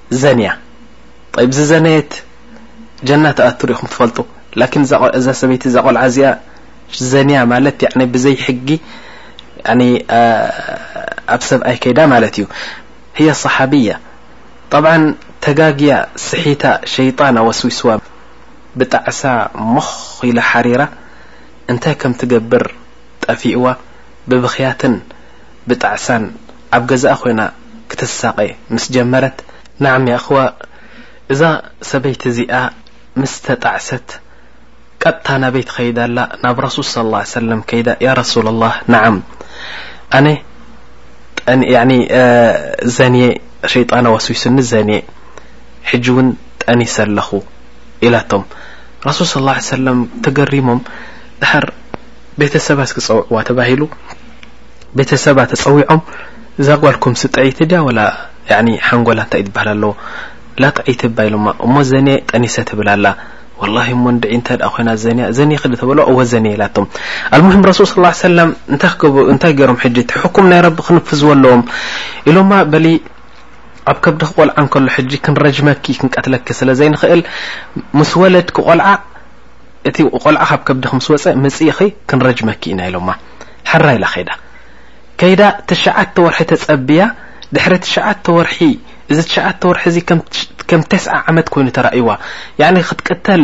ዘንያ ጠይብ ዝዘነየት ጀና ትኣቱ ሪኢኩም ትፈልጡ ላኪን እዛ ሰበይቲ እዛ ቆልዓ እዚኣ ዘንያ ማለት ያኒ ብዘይ ሕጊ ያኒ ኣብ ሰብኣይ ከይዳ ማለት እዩ هي صሓብያ ጠብዓን ተጋግያ ስሒታ ሸይጣን ኣወስዊስዋ ብጣዕሳ ሞኽ ኢላ ሓሪራ እንታይ ከም ትገብር ጠፊእዋ ብብኽያትን ብጣዕሳን ኣብ ገዛኣ ኮይና ክትሳቐ ምስ ጀመረት፣ ናዓም ያኣኽዋ እዛ ሰበይቲ እዚኣ ምስ ተጣዕሰት ቀጥታ ናበይ ትኸይድ ኣላ ናብ ረሱል ሰለላሁ ዓለይሂ ወሰለም ከይዳ ያ ረሱለላህ ናዓም ኣነ ጠን ያኒ ዘንየ ሸይጣን ኣወስዊሱኒ ዘንየ ሕጂ ውን ጠኒሰ ኣለኹ ኢላቶም ረሱል ሰለላሁ ዓለይሂ ወሰለም ተገሪሞም ደሓር ቤተሰባ እስኪ ጸውዕዋ ተባሂሉ ቤተሰባ ተጸዊዖም እዛ ጓልኩምሲ ጥዕይቲ ድያ ወላ ያዕኒ ሓንጎላ እንታይ እዩ ዝበሃል ኣለዎ ላ ጥዕይቲ እባ ኢሎማ እሞ ዘኔ ጠኒሰ ትብል ኣላ ወላሂ እሞ እንድዒ እንተ ኮይና ዘኔ ዘኔ ክዲ ተበሎ እወ ዘኔ ኢላቶም ኣልሙሂም ረሱል ስ ላ ሰለም እንታይ ክገብሩ እንታይ ገይሮም ሕጂ እቲ ሕኩም ናይ ረቢ ክንፍዝዎ ኣለዎም ኢሎማ በሊ ኣብ ከብድኺ ቆልዓ እንከሎ ሕጂ ክንረጅመኪ ክንቀትለኪ ስለ ዘይንኽእል ምስ ወለድኪ ቆልዓ እቲ ቆልዓ ካብ ከብድኺ ምስ ወፀ ምፅኢኺ ክንረጅመኪ ኢና ኢሎማ ሕራይ ኢላ ከይዳ ከይዳ ትሽዓተ ወርሒ ተጸብያ ድሕሪ ትሽዓተ ወርሒ እዚ ትሽዓተ ወርሒ እዚ ከም ተስዓ ዓመት ኮይኑ ተራእይዋ ያኒ ክትቅተል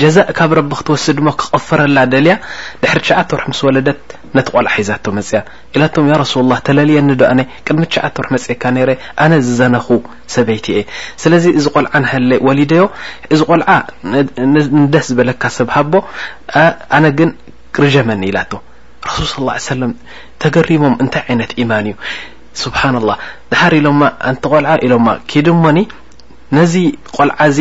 ጀዛእ ካብ ረቢ ክትወስድ እሞ ክቕፍረላ ደልያ ድሕሪ ትሽዓተ ወርሒ ምስ ወለደት ነቲ ቆልዓ ሒዛቶ መጽያ ኢላቶም ያ ረሱሉላህ ተለልየኒ ዶ ኣነ ቅድሚ ትሽዓተ ወርሒ መጽየካ ነይረ ኣነ ዝዘነኹ ሰበይቲ እየ ስለዚ እዚ ቆልዓ ንሃለ ወሊደዮ እዚ ቆልዓ ንደስ ዝበለካ ሰብ ሃቦ ኣነ ግን ርጀመኒ ኢላቶ ረሱል ص ላه ሰለም ተገሪሞም እንታይ ዓይነት ኢማን እዩ ስብሓና ላህ ድሓር ኢሎማ ኣንቲ ቆልዓ ኢሎማ ኪድ እሞኒ ነዚ ቆልዓ እዚ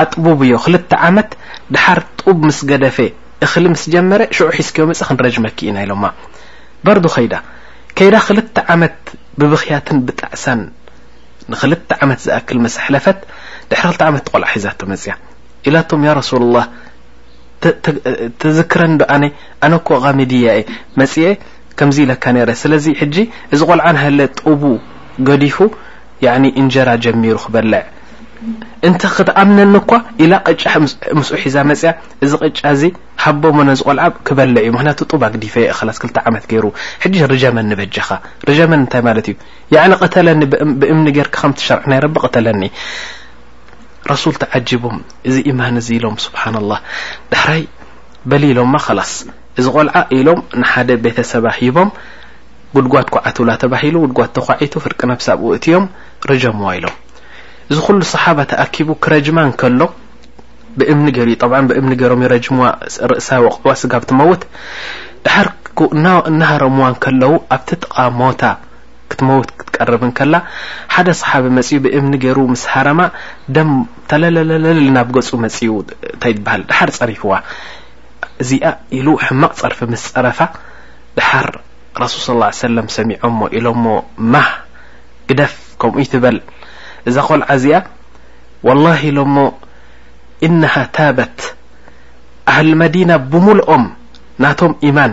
ኣጥቡብ እዮ ክልተ ዓመት ድሓር ጡብ ምስ ገደፈ እኽሊ ምስ ጀመረ ሽዑ ሒዝኪዮ መፀ ክንረጅመኪ ኢና ኢሎማ በርዱ ከይዳ ከይዳ ክልተ ዓመት ብብኽያትን ብጣዕሳን ንክልተ ዓመት ዝኣክል መሰሕለፈት ድሕሪ ክልተ ዓመት ቆልዓ ሒዛቶ መፅያ ኢላቶም ያ ረሱል ላህ ትዝክረኒ ዶ ኣነ ኣነ እኮ ቃሚድያ እየ መፅኤ ከምዚ ኢለካ ነረ ስለዚ ሕጂ እዚ ቆልዓ ንሃለ ጡቡ ገዲፉ ያኒ እንጀራ ጀሚሩ ክበልዕ እንተ ክትኣምነኒ እኳ ኢላ ቅጫ ምስኡ ሒዛ መፅያ እዚ ቅጫ እዚ ሃቦሞ ነዚ ቆልዓ ክበልዕ እዩ ምክንያቱ ጡብ ኣግዲፈ እየ ክላስ ክልተ ዓመት ገይሩ ሕጂ ርጀመኒ በጃኻ ርጀመኒ እንታይ ማለት እዩ ያኒ ቅተለኒ ብእምኒ ጌርካ ከምቲ ሸርዕ ናይ ረቢ ቅተለኒ ረሱል ተዓጂቦም እዚ ኢማን እዚ ኢሎም ስብሓንላህ ዳሕራይ በሊ ኢሎማ ከላስ እዚ ቆልዓ ኢሎም ንሓደ ቤተሰባ ሂቦም ጉድጓድ ኳዓትብላ ተባሂሉ ጉድጓድ ተኳዒቱ ፍርቂ ነብሲ ኣብኡ እትዮም ረጀምዋ ኢሎም እዚ ኩሉ ሰሓባ ተኣኪቡ ክረጅማ እንከሎ ብእምኒ ገይሩ ጠብዓ ብእምኒ ገይሮም ይረጅምዋ ርእሳ ወቕዕዋ ስጋብ ትመውት ድሓር እናሃረምዋ እንከለዉ ኣብቲ ጥቓ ሞታ ክትመውት ክትቀርብ እንከላ ሓደ ሰሓቢ መጺኡ ብእምኒ ገይሩ ምስ ሃረማ ደም ተለለለለል ናብ ገጹ መጺኡ እንታይ ይበሃል ድሓር ጸሪፍዋ እዚኣ ኢሉ ሕማቕ ጸርፊ ምስ ጸረፋ ድሓር ረሱል ስ ላ ሰለም ሰሚዖሞ ኢሎሞ ማህ ግደፍ ከምኡ ይትበል እዛ ቆልዓ እዚኣ ወላሂ ኢሎሞ እነሃ ታበት ኣህል መዲና ብምልኦም ናቶም ኢማን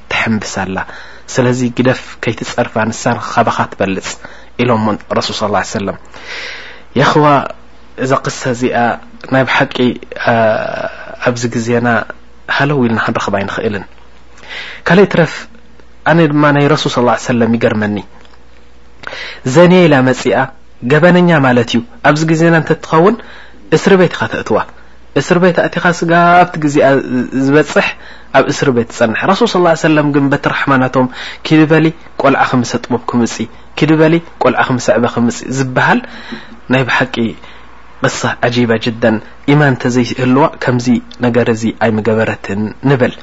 ትሕምብስ ኣላ ስለዚ ግደፍ ከይትጸርፋ ንሳ ካባኻ ትበልጽ ኢሎሞ ረሱል ስ ላ ሰለም የኽዋ እዛ ቅሳ እዚኣ ናይ ብሓቂ ኣብዚ ግዜና ሃለው ኢልና ክንረኽብ ኣይንኽእልን ካልይ ትረፍ ኣነ ድማ ናይ ረሱል ስ ላ ሰለም ይገርመኒ ዘንየ ኢላ መጺኣ ገበነኛ ማለት እዩ ኣብዚ ግዜና እንተትኸውን እስሪ ቤት ኢኻ ተእትዋ እስርቤት ኣእቲኻ ስጋኣ ኣብቲ ግዜኣ ዝበጽሕ ኣብ እስርቤት ትጸንሕ ረሱል ሰለላሁ ሰለም ግን በቲ ራሕማ ናቶም ኪዲ በሊ ቆልዓኺ ምሰ ጥቡብኪ ምጺ ኪዲ በሊ ቆልዓኺ ምሰ ኣዕበኺ ምጺ ዝበሃል ናይ ብሓቂ ቅሳ ዓጂባ ጅደን ኢማን ተዘይህልዋ ከምዚ ነገር እዚ ኣይምገበረትን ንብል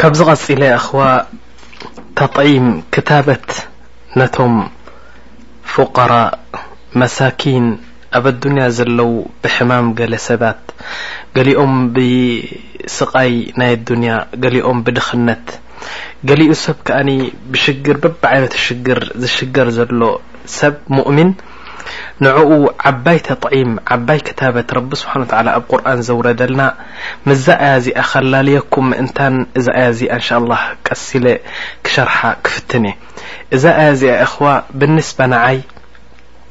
ካብዚ ቀጺለ ኣኽዋ ተጥዒም ክታበት ነቶም ፉቀራ መሳኪን ኣብ ኣዱንያ ዘለው ብሕማም ገለ ሰባት ገሊኦም ብስቃይ ናይ ኣዱንያ ገሊኦም ብድኽነት ገሊኡ ሰብ ከኣ ብሽግር በብዓይነቱ ሽግር ዝሽገር ዘሎ ሰብ ሙእሚን ንዕኡ ዓባይ ተጥዒም ዓባይ ክታበት ረቢ ስብሓን ወተዓላ ኣብ ቁርኣን ዘውረደልና ምስዛ ኣያ እዚኣ ከላልየኩም ምእንታን እዛ ኣያ እዚኣ እንሻላህ ቀስ ኢለ ክሸርሓ ክፍትን እየ እዛ ኣያ እዚኣ እኽዋ ብንስባ ንዓይ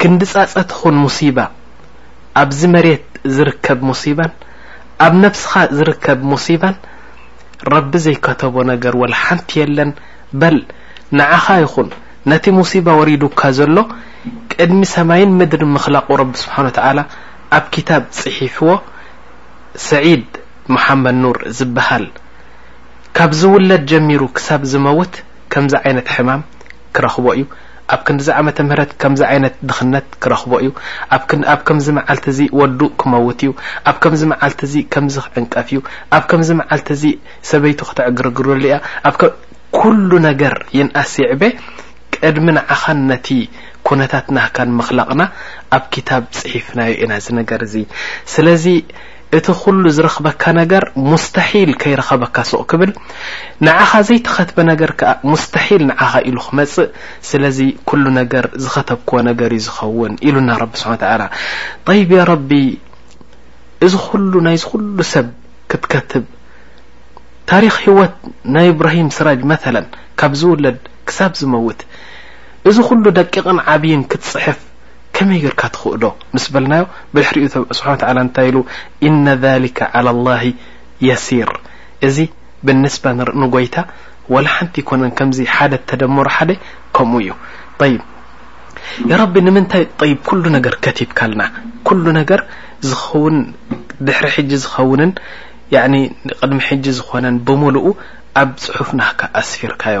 ክንዲ ጻጸ ትኹን ሙሲባ ኣብዚ መሬት ዝርከብ ሙሲባን ኣብ ነብስኻ ዝርከብ ሙሲባን ረቢ ዘይከተቦ ነገር ወላ ሓንቲ የለን በል ንዓኻ ይኹን ነቲ ሙሲባ ወሪዱካ ዘሎ ቅድሚ ሰማይን ምድርን ምኽላቁ ረቢ ስብሓን ወተዓላ ኣብ ክታብ ጽሒፍዎ ሰዒድ መሓመድ ኑር ዝበሃል ካብ ዝውለድ ጀሚሩ ክሳብ ዝመውት ከምዚ ዓይነት ሕማም ክረኽቦ እዩ ኣብ ክንድዚ ዓመተ ምህረት ከምዚ ዓይነት ድኽነት ክረኽቦ እዩ ኣብ ክንዲ ኣብ ከምዚ መዓልቲ እዚ ወዱ ክመውት እዩ ኣብ ከምዚ መዓልቲ እዚ ከምዚ ክዕንቀፍ እዩ ኣብ ከምዚ መዓልቲ እዚ ሰበይቱ ክተዕግርግረሉ እያ ኣብ ኩሉ ነገር ይንኣስ ይዕበ ቅድሚ ንዓኻን ነቲ ኩነታት ናህካን ምኽላቕና ኣብ ክታብ ጽሒፍናዮ ኢና እዚ ነገር እዚ ስለዚ እቲ ኩሉ ዝረኽበካ ነገር ሙስተሒል ከይረኸበካ ሱቕ ክብል ንዓኻ ዘይተኸትበ ነገር ከኣ ሙስተሒል ንዓኻ ኢሉ ክመጽእ ስለዚ ኩሉ ነገር ዝኸተብክዎ ነገር እዩ ዝኸውን ኢሉና ረቢ ስብሓን ተዓላ ጠይብ ያ ረቢ እዚ ኩሉ ናይዚ ኩሉ ሰብ ክትከትብ ታሪክ ህወት ናይ እብራሂም ስራጅ መለ ካብ ዝውለድ ክሳብ ዝመውት እዚ ኩሉ ደቂቕን ዓብይን ክትፅሕፍ ከመይ ጌርካ ትኽእሎ ምስ በልናዮ ብድሕሪኡ ስብሓን ወተዓላ እንታይ ኢሉ ኢነ ዛሊከ ዓላ ላሂ የሲር እዚ ብንስባ ንጎይታ ወላ ሓንቲ ኣይኮነን ከምዚ ሓደ ተደመሮ ሓደ ከምኡ እዩ ጠይብ የረቢ ንምንታይ ጠይብ ኩሉ ነገር ከቲብካልና ኩሉ ነገር ዝኸውን ድሕሪ ሕጂ ዝኸውንን ያኒ ቅድሚ ሕጂ ዝኾነን ብምሉኡ ኣብ ፅሑፍ ናህካ ኣስፊርካዮ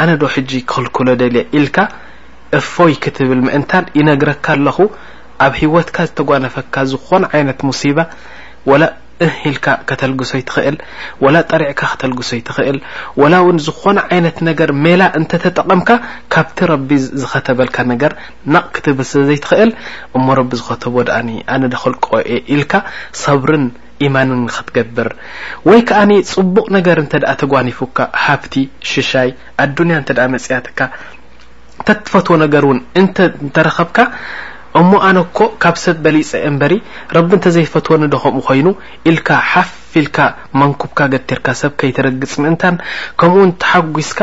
ኣነ ዶ ሕጂ ክኽልክሎ ደልየ ኢልካ እፎይ ክትብል ምእንታን ይነግረካ ኣለኹ ኣብ ሂወትካ ዝተጓነፈካ ዝኾነ ዓይነት ሙሲባ ወላ እህ ኢልካ ከተልግሶ ይትኽእል ወላ ጠሪዕካ ከተልግሶ ይትኽእል ወላ ውን ዝኾነ ዓይነት ነገር ሜላ እንተተጠቐምካ ካብቲ ረቢ ዝኸተበልካ ነገር ነቕ ክትብል ስለዘይትኽእል እሞ ረቢ ዝኸተቦ ድኣኒ ኣነ ዶ ክኽልቅኦ እየ ኢልካ ሰብርን ኢማን ንኽትገብር ወይ ከኣ ጽቡቕ ነገር እንተ ተጓኒፉካ ሃብቲ፣ ሽሻይ፣ ኣዱንያ እንተ መጺኣትካ እንተ ትፈትዎ ነገር እውን እንተ ተረኸብካ እሞ ኣነ እኮ ካብ ሰብ በሊጸ እምበሪ ረቢ እንተ ዘይፈትወኒ ዶ ከምኡ ኮይኑ ኢልካ ሓፍ ኢልካ መንኩብካ ገቲርካ ሰብ ከይትረግጽ ምእንታን ከምኡውን ተሓጒስካ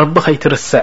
ረቢ ከይትርስዕ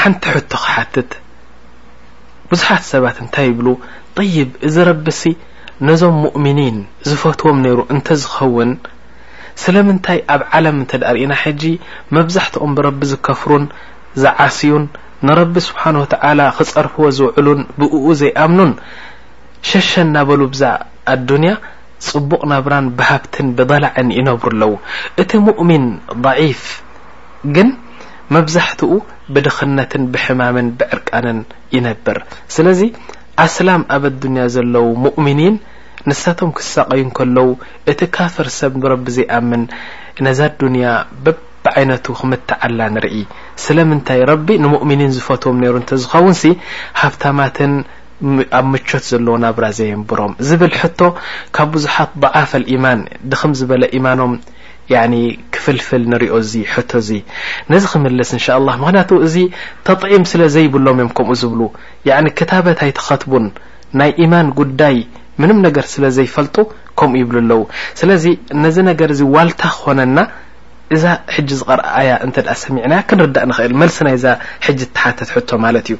ሓንቲ ሕቶ ክሓትት ብዙሓት ሰባት እንታይ ይብሉ ጠይብ እዚ ረቢሲ ነዞም ሙእሚኒን ዝፈትዎም ነይሩ እንተዝኸውን ስለምንታይ ኣብ ዓለም እንተ ርኢና ሕጂ መብዛሕትኦም ብረቢ ዝከፍሩን ዝዓስዩን ንረቢ ስብሓን ወተዓላ ክፀርፍዎ ዝውዕሉን ብእኡ ዘይኣምኑን ሸሸ እናበሉ ብዛ ኣዱንያ ፅቡቕ ናብራን ብሃብትን ብደላዕን ይነብሩ ኣለው እቲ ሙእሚን ضዒፍ ግን መብዛሕትኡ ብድኽነትን ብሕማምን ብዕርቃንን ይነብር ስለዚ ኣስላም ኣብ ኣዱንያ ዘለዉ ሙእሚኒን ንሳቶም ክሳቐዩ እንከለዉ እቲ ካፍር ሰብ ንረቢ ዘይኣምን ነዛ ኣዱንያ በብዓይነቱ ክምትዓላ ንርኢ ስለምንታይ ረቢ ንሙእሚኒን ዝፈትዎም ነይሩ እንተዝኸውንሲ ሃብታማትን ኣብ ምቾት ዘለዎ ናብራ ዘየንብሮም ዝብል ሕቶ ካብ ብዙሓት ضዓፍ ኣልኢማን ድኽም ዝበለ ኢማኖም ያኒ ክፍልፍል ንሪኦ እዚ ሕቶ እዚ ነዚ ክምልስ እንሻላህ ምክንያቱ እዚ ተጥዒም ስለ ዘይብሎም እዮም ከምኡ ዝብሉ ያኒ ክታበት ኣይትከትቡን ናይ ኢማን ጉዳይ ምንም ነገር ስለ ዘይፈልጡ ከምኡ ይብሉ ኣለው ስለዚ ነዚ ነገር እዚ ዋልታ ክኮነና እዛ ሕጂ ዝቀርኣያ እንተ ሰሚዕናያ ክንርዳእ ንክእል መልሲ ናይዛ ሕጂ እትሓተት ሕቶ ማለት እዩ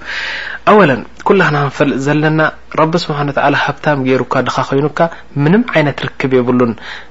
ኣወለን ኩላህና ክንፈልጥ ዘለና ረቢ ስብሓን ወተዓላ ሃብታም ገይሩካ ድኻ ኮይኑካ ምንም ዓይነት ርክብ የብሉን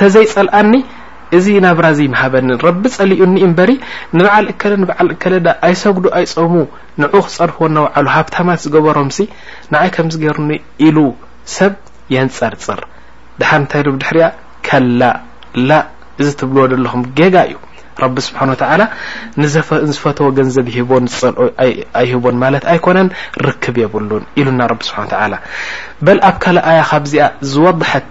ተዘይ ጸልኣኒ እዚ ናብራ እዚ ምሃበንን ረቢ ጸሊኡኒ እምበሪ ንበዓል እከለ ንበዓል እከለ ደኣ ኣይሰግዱ ኣይጾሙ ንዑ ክጸርፍዎ እናውዓሉ ሃብታማት ዝገበሮምሲ ንዓይ ከምዚ ገይሩኒ ኢሉ ሰብ የንጸርጽር ደሓን እንታይ ኢሉ ብድሕሪኣ ከላ ላእ እዚ ትብልዎ ዘለኹም ጌጋ እዩ ረቢ ስብሓን ወተዓላ ንዝፈትዎ ገንዘብ ይህቦ ንዝጸልኦ ኣይህቦን ማለት ኣይኮነን ርክብ የብሉን ኢሉና ረቢ ስብሓን ወተዓላ በል ኣብ ካልእ ኣያ ካብዚኣ ዝወድሐት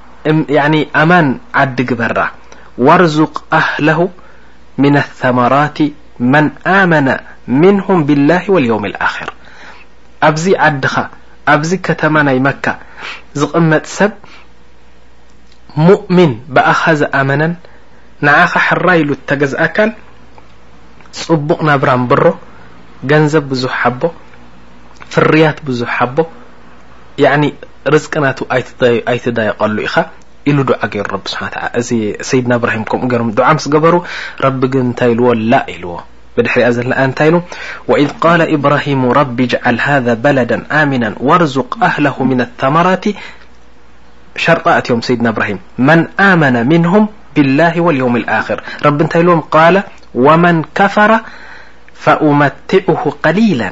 እም ያኒ ኣማን ዓዲ ግበራ ዋርዙቅ ኣህለሁ ሚነ ሰመራቲ መን ኣመነ ሚንሁም ቢላሂ ወልየውሚል ኣኽር ኣብዚ ዓድኻ ኣብዚ ከተማ ናይ መካ ዝቅመጥ ሰብ ሙእሚን ብኣኻ ዝኣመነን ንዓኻ ሕራይ ኢሉ እተገዝኣካን ጽቡቅ ናብራ ኣንብሮ ገንዘብ ብዙሕ ሃቦ ፍርያት ብዙሕ ሃቦ ርዝቅናቱ ኣይትضيቀሉ ኢኻ ل دعرارب سا وعلى سيدنا براهيم كمودع مسقبر رب نت لو لا لو بحر لنت ل وإذ قال ابراهيم رب اجعل هذا بلدا آمنا وارزق أهله من الثمرات شرطاتيم سيدنا براهيم من آمن منهم بالله واليوم الآخر رب نت لوم قال ومن كفر فأمتعه قليلا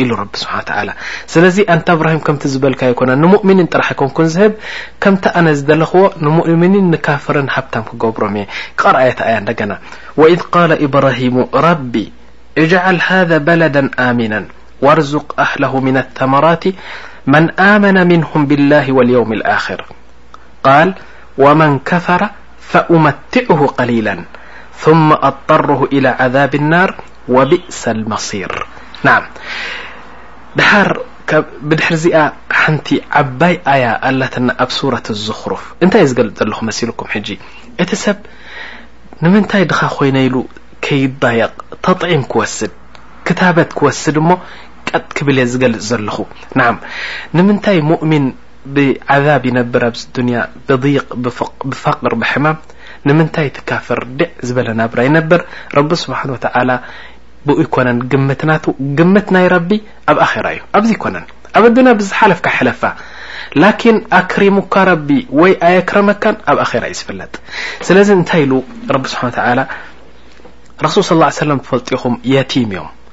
ر سلىل نت براهم ت لكن نمؤمني حك ب مت ن ل نمؤمني نكفر برموإذ قال ابراهيم ربي اجعل هذا بلدا آمنا وارزق اهله من الثمرات من آمن منهم بالله واليوم الخر قال ومن كفر فأمتعه قليلا ثم اضطره الى عذاب النار ወቢእሰል መሲር ናዓም ድሓር ብድሕሪ እዚኣ ሓንቲ ዓባይ ኣያ ኣላትና ኣብ ሱረት ኣዙክሩፍ እንታይ እየ ዝገልፅ ዘለኹ መሲልኩም ሕጂ እቲ ሰብ ንምንታይ ድኻ ኮይነ ኢሉ ከይዳየቕ ተጥዒም ክወስድ ክታበት ክወስድ እሞ ቀጥ ክብል እየ ዝገልፅ ዘለኹ ንዓም ንምንታይ ሙእሚን ብዓዛብ ይነብር ኣብዚ ዱንያ ብዲይቅ ብፋቅር ብሕማም ንምንታይ እቲ ካፍር ዲዕ ዝበለ ናብራ ይነብር ረቢ ስብሓን ወተዓላ ብኡ ኣይኮነን ግምት ናቱ ግምት ናይ ረቢ ኣብ ኣኼራ እዩ ኣብዚ ኣይኮነን ኣብ ኣዱንያ ብዝሓለፍካ ሕለፋ ላኪን ኣክሪሙካ ረቢ ወይ ኣየክረመካን ኣብ ኣኼራ እዩ ዝፍለጥ ስለዚ እንታይ ኢሉ ረቢ ስብሓን ወተዓላ ረሱል ስ ሰለም ትፈልጡ ኢኹም የቲም እዮም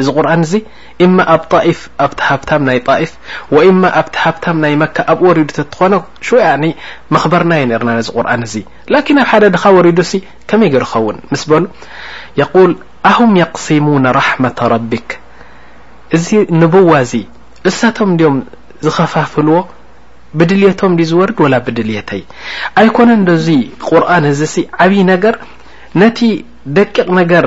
እዚ ቁርኣን እዚ ኢማ ኣብ ጣኢፍ ኣብቲ ሃብታም ናይ ጣኢፍ ወኢማ ኣብቲ ሃብታም ናይ መካ ኣብኡ ወሪዱ ተትኾኖ ሽዑ ያኒ መኽበርናዮ ኔርና ነዚ ቁርኣን እዚ ላኪን ኣብ ሓደ ድኻ ወሪዱሲ ከመይ ገሩ ክኸውን ምስ በሉ የቁል ኣሁም የቅሲሙነ ራሕመተ ረቢክ እዚ ንቡዋ እዚ እሳቶም ድዮም ዝኸፋፍልዎ ብድልየቶም ድዩ ዝወርድ ወላ ብድልየተይ ኣይኮነን ዶ እዚ ቁርኣን እዚሲ ዓብይ ነገር ነቲ ደቂቕ ነገር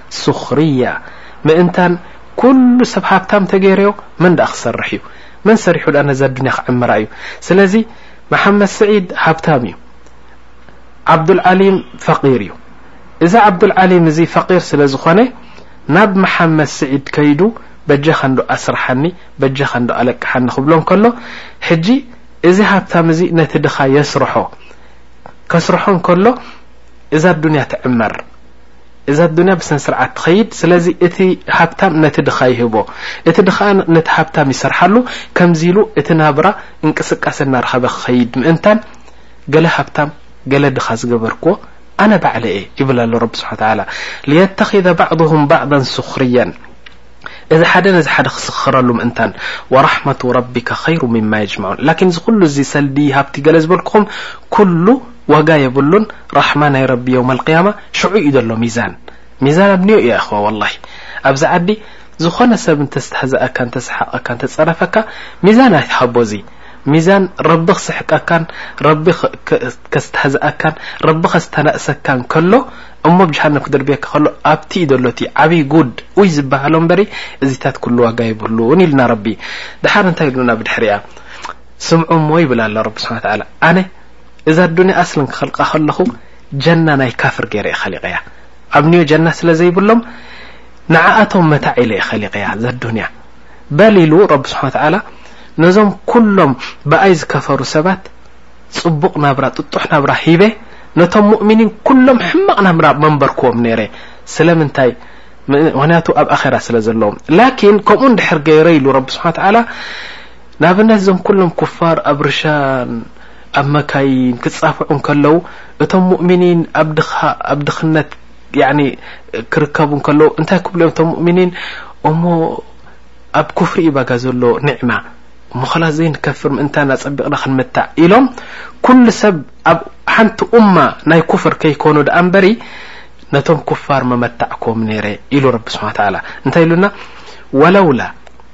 ሱኽርያ ምእንታን ኩሉ ሰብ ሃብታም ተገይረዮ መን ድኣ ክሰርሕ እዩ መን ሰሪሑ ድኣ ነዛ ኣዱንያ ክዕምራ እዩ ስለዚ መሓመድ ስዒድ ሃብታም እዩ ዓብዱልዓሊም ፈቂር እዩ እዚ ዓብዱልዓሊም እዚ ፈቂር ስለ ዝኾነ ናብ መሓመድ ስዒድ ከይዱ በጃኻ እንዶ ኣስርሓኒ በጃኻ እንዶ ኣለቅሓኒ ክብሎ እንከሎ ሕጂ እዚ ሃብታም እዚ ነቲ ድኻ የስርሖ ከስርሖ እንከሎ እዛ ኣዱንያ ትዕመር እዛ ኣዱንያ ብስነስርዓት ትኸይድ ስለዚ እቲ ሃብታም ነቲ ድኻ ይህቦ እቲ ድኻኣ ነቲ ሃብታም ይሰርሓሉ ከምዚ ኢሉ እቲ ናብራ እንቅስቃሰ እናረኸበ ክኸይድ ምእንታን ገለ ሃብታም ገለ ድኻ ዝገበርክዎ ኣነ ባዕለ እየ ይብል ኣሎ ረቢ ስብሓን ተዓላ ልየተኺዘ ባዕድሁም ባዕዳን ሱኽርያን እዚ ሓደ ነዚ ሓደ ክስኽረሉ ምእንታን ወራሕመቱ ረቢካ ኸይሩ ምማ የጅማዑን ላኪን እዚ ኩሉ እዚ ሰልዲ ሃብቲ ገለ ዝበልኩኹም ኩሉ ዋጋ የብሉን ራሕማ ናይ ረቢ የውመል ቅያማ ሽዑ እዩ ዘሎ ሚዛን ሚዛን ኣድንዮ እዩ ኣሕዋ ዋላሂ ኣብዚ ዓዲ ዝኾነ ሰብ እንተስተህዘኣካ እንተሰሓቐካ እንተፀረፈካ ሚዛን ኣይትሃቦ እዚ ሚዛን ረቢ ክስሕቀካን ረቢ ከስተህዘኣካን ረቢ ከስተናእሰካን ከሎ እሞ ብ ጀሃነም ክድርብየካ ከሎ ኣብቲ እዩ ዘሎ እቲ ዓብይ ጉድ ኡይ ዝበሃሎ እምበሪ እዚታት ኩሉ ዋጋ የብሉን ኢልና ረቢ ድሓር እንታይ ኢሉና ብድሕሪያ ስምዑ እሞ ይብል ኣሎ ረቢ ስብሓን ተዓላ ኣነ እዛ ኣዱንያ ኣስለን ክኸልቃ ከለኹ ጀና ናይ ካፍር ገይረ እየ ኸሊቐያ ኣብ ኒዮ ጀና ስለ ዘይብሎም ንዓኣቶም መታዕ ኢለ እየ ኸሊቐያ እዛ ኣዱንያ በል ኢሉ ረቢ ስብሓን ተዓላ ነዞም ኩሎም ብኣይ ዝከፈሩ ሰባት ጽቡቕ ናብራ ጥጡሕ ናብራ ሂበ ነቶም ሙእሚኒን ኩሎም ሕማቕ ናብራ መንበርክዎም ነይረ ስለምንታይ ምክንያቱ ኣብ ኣኼራ ስለ ዘለዎም ላኪን ከምኡ እንድሕር ገይረ ኢሉ ረቢ ስብሓን ተዓላ ንኣብነት እዞም ኩሎም ኩፋር ኣብ ርሻን ኣብ መካይን ክጻፍዑ እንከለዉ እቶም ሙእሚኒን ኣብ ድኻ ኣብ ድኽነት ያኒ ክርከቡ እንከለዉ እንታይ ክብሉ እዮም እቶም ሙእሚኒን እሞ ኣብ ኩፍሪ እዩ ባጋ ዘሎ ኒዕማ እሞ ኸላስ ዘይንከፍር ምእንታን ኣጸቢቕና ክንምታዕ ኢሎም ኩሉ ሰብ ኣብ ሓንቲ ኡማ ናይ ኩፍር ከይኮኑ ደኣ እምበሪ ነቶም ኩፋር መመታዕኮም ነይረ ኢሉ ረቢ ስብሓን ተዓላ እንታይ ኢሉና ወለውላ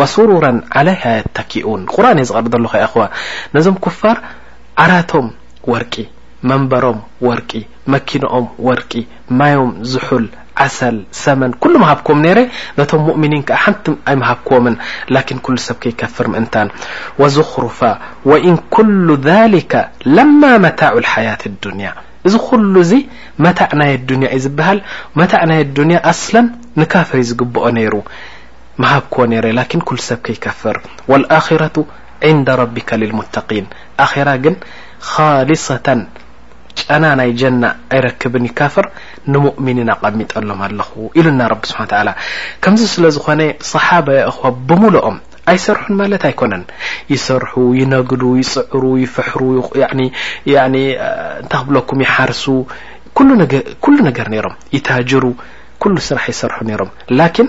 ወሱሩራን ዓለይሃ የተኪኡን ቁርኣን እየ ዝቐርእ ዘለኹ ያእኽዋ ነዞም ኩፋር ዓራቶም ወርቂ መንበሮም ወርቂ መኪንኦም ወርቂ ማዮም ዝሑል ዓሰል ሰመን ኩሉ ምሃብክዎም ነይረ ነቶም ሙእሚኒን ከኣ ሓንቲ ኣይምሃብክዎምን ላኪን ኩሉ ሰብ ከይከፍር ምእንታን ወዙኽሩፋ ወኢን ኩሉ ዛሊከ ለማ መታዑ ልሓያት ዱንያ እዚ ኩሉ እዚ መታዕ ናይ ኣዱንያ እዩ ዝበሃል መታዕ ናይ ኣዱንያ ኣስለን ንካፍር እዩ ዝግብኦ ነይሩ ምሃብክዎ ነይረ ላኪን ኩሉ ሰብ ከይከፍር ወልኣኺረቱ ዒንደ ረቢከ ሊልሙተቂን ኣኼራ ግን ኻሊሰተን ጨና ናይ ጀና ኣይረክብን እዩ ካፍር ንሙእሚኒን ኣቐሚጠሎም ኣለኹ ኢሉና ረቢ ስብሓን ተዓላ ከምዚ ስለ ዝኾነ ሰሓባ የእኽዋ ብምሉኦም ኣይሰርሑን ማለት ኣይኮነን ይሰርሑ ይነግዱ ይፅዕሩ ይፍሕሩ እንታይ ክብለኩም ይሓርሱ ኩሉ ነገር ነይሮም ይታጅሩ ኩሉ ስራሕ ይሰርሑ ነይሮም ላኪን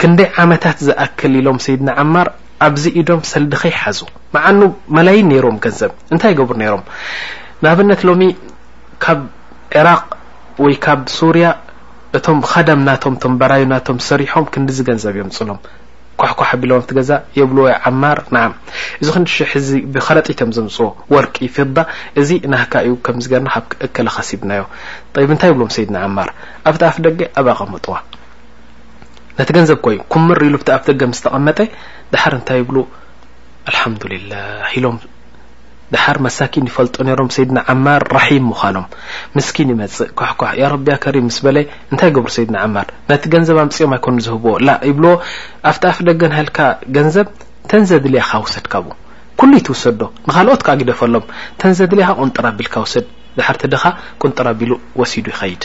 ክንደይ ዓመታት ዝኣክል ኢሎም ሰይድና ዓማር ኣብዚ ኢዶም ሰልድኸይ ሓዙ መዓኑ መላይን ነይሮም ገንዘብ እንታይ ይገብሩ ነይሮም ንኣብነት ሎሚ ካብ ዕራቕ ወይ ካብ ሱርያ እቶም ኸደም ናቶም እቶም በራዩ ናቶም ሰሪሖም ክንዲዚ ገንዘብ እዮም ፅሎም ኳሕኳሕ ኣቢሎም ኣብቲ ገዛ የብልዎ ዓማር ንዓም እዚ ክንዲ ሽሕ እዚ ብከረጢት እዮም ዘምፅዎ ወርቂ ፊዳ እዚ ናህካ እዩ ከምዚ ገርና ካብ እከለ ከሲብናዮ ጠይብ እንታይ ይብሎም ሰይድና ዓማር ኣብቲ ኣፍ ደገ ኣብ ኣቐምጥዋ ነቲ ገንዘብ ኮይ ኩምር ኢሉ ብቲ ኣፍደገ ምስ ተቐመጠ ደሓር እንታይ ይብሉ ኣልሓምዱሊላህ ኢሎም ደሓር መሳኪን ይፈልጡ ነይሮም ሰይድና ዓማር ራሒም ምዃኖም ምስኪን ይመጽእ ኳሕኳሕ ያ ረቢያ ከሪም ምስ በለ እንታይ ገብሩ ሰይድና ዓማር ነቲ ገንዘብ ኣምጽኦም ኣይኮኑ ዝህብዎ ላ ይብልዎ ኣብቲ ኣፍ ደገ ናሃልካ ገንዘብ እተን ዘድልያኻ ውሰድ ካብኡ ኩሉ ይትውሰዶ ንኻልኦት ከዓ ግደፈሎም እተን ዘድልያኻ ቁንጥራ ቢልካ ውሰድ ደሓር ተደኻ ቁንጥራ ቢሉ ወሲዱ ይኸይድ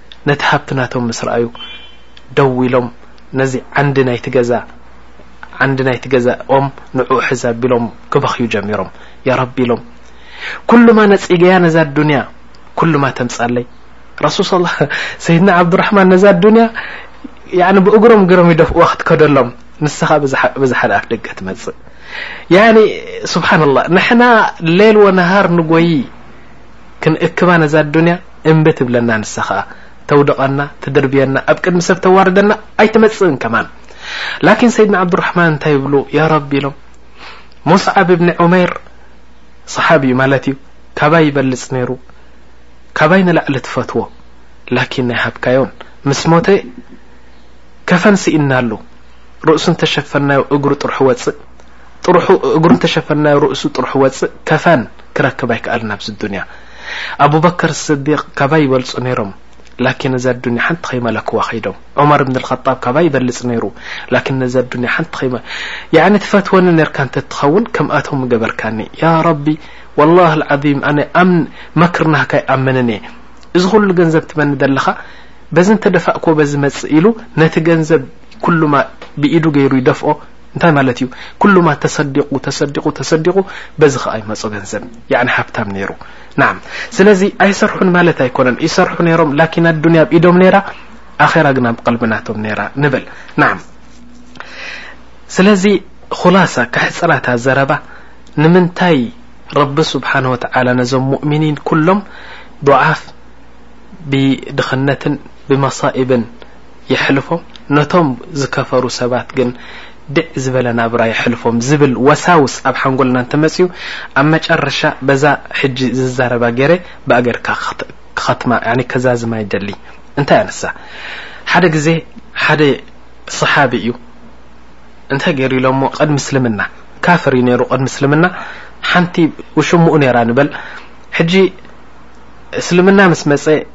ነቲ ሃብቲ ናቶም ምስ ረኣዩ ደው ኢሎም ነዚ ዓንዲ ናይቲ ገዛ ዓንዲ ናይቲ ገዛ ኦም ንዕኡ ሕዝ ኣቢሎም ክበኽዩ ጀሚሮም ያ ረቢ ኢሎም ኩሉማ ነጺገያ ነዛ ኣዱንያ ኩሉማ ተምጻለይ ረሱል ስ ሰይድና ዓብዱራሕማን ነዛ ኣዱንያ ብእግሮም ግሮም ይደፍእዋ ክትከደሎም ንስኻ ብዛ ሓደ ኣፍ ደገ ትመጽእ ያኒ ስብሓንላ ንሕና ሌል ወነሃር ንጎይ ክንእክባ ነዛ ኣዱንያ እምቢ ትብለና ንሳ ከኣ ተውድቀና ትድርብየና ኣብ ቅድሚ ሰብ ተዋርደና ኣይትመጽእን ከማን ላኪን ሰይድና ዓብዱራሕማን እንታይ ይብሉ ያ ረቢ ኢሎም ሙስዓብ እብኒ ዑመይር صሓቢ እዩ ማለት እዩ ካባይ ይበልጽ ነይሩ ካባይ ንላዕሊ ትፈትዎ ላኪን ናይ ሃብካዮን ምስ ሞተ ከፈን ስኢና ኣሉ ርእሱ እንተሸፈናዮ እግሩ ጥርሑ ወፅእ ጥርሑ እግሩ እንተሸፈናዮ ርእሱ ጥርሑ ወፅእ ከፈን ክረክብ ኣይከኣልን ኣብዚ ዱንያ ኣቡበከር ስዲቅ ካባይ ይበልጹ ነይሮም ላኪን ነዛ ኣዱንያ ሓንቲ ከይመለክዋ ከይዶም ዑመር እብን ኣልኸጣብ ካባይ ይበልጽ ነይሩ ላኪን ነዛ ኣዱንያ ሓንቲ ከይመ ያዕኒ ትፈትወኒ ነርካ እንተትኸውን ከምኣቶም ምገበርካኒ ያ ረቢ ወላህ ኣልዓዚም ኣነ ኣምን መክር ናህካ ይኣምንን እየ እዚ ኩሉ ገንዘብ ትበኒ ዘለኻ በዚ እንተደፋእክዎ በዚ መጽእ ኢሉ ነቲ ገንዘብ ኩሉማ ብኢዱ ገይሩ ይደፍኦ እንታይ ማለት እዩ ኩሉማ ተሰዲቁ ተሰዲቁ ተሰዲቁ በዚ ከኣ ይመጾ ገንዘብ ያዕኒ ሃብታም ነይሩ ናዓም ስለዚ ኣይሰርሑን ማለት ኣይኮነን ይሰርሑ ነይሮም ላኪን ኣዱንያ ኣብ ኢዶም ነይራ ኣኼራ ግን ኣብ ቀልብናቶም ነይራ ንብል ናዓም ስለዚ ኹላሳ ካሕፅራታ ዘረባ ንምንታይ ረቢ ስብሓን ወተዓላ ነዞም ሙእሚኒን ኩሎም ዱዓፍ ብድኽነትን ብመሳኢብን የሕልፎ ነቶም ዝከፈሩ ሰባት ግን ድዕ ዝበለ ናብራ የሕልፎም ዝብል ወሳውስ ኣብ ሓንጎልና እንተመጽዩ ኣብ መጨረሻ በዛ ሕጂ ዝዛረባ ጌረ ብኣ ጌርካ ክኸትማ ያኒ ከዛዝማ ይደሊ እንታይ እያ ንሳ ሓደ ግዜ ሓደ ሰሓቢ እዩ እንታይ ጌሩ ኢሎሞ ቅድሚ እስልምና ካፍር እዩ ኔሩ ቅድሚ እስልምና ሓንቲ ውሽምኡ ኔራ ንበል ሕጂ እስልምና ምስ መጸ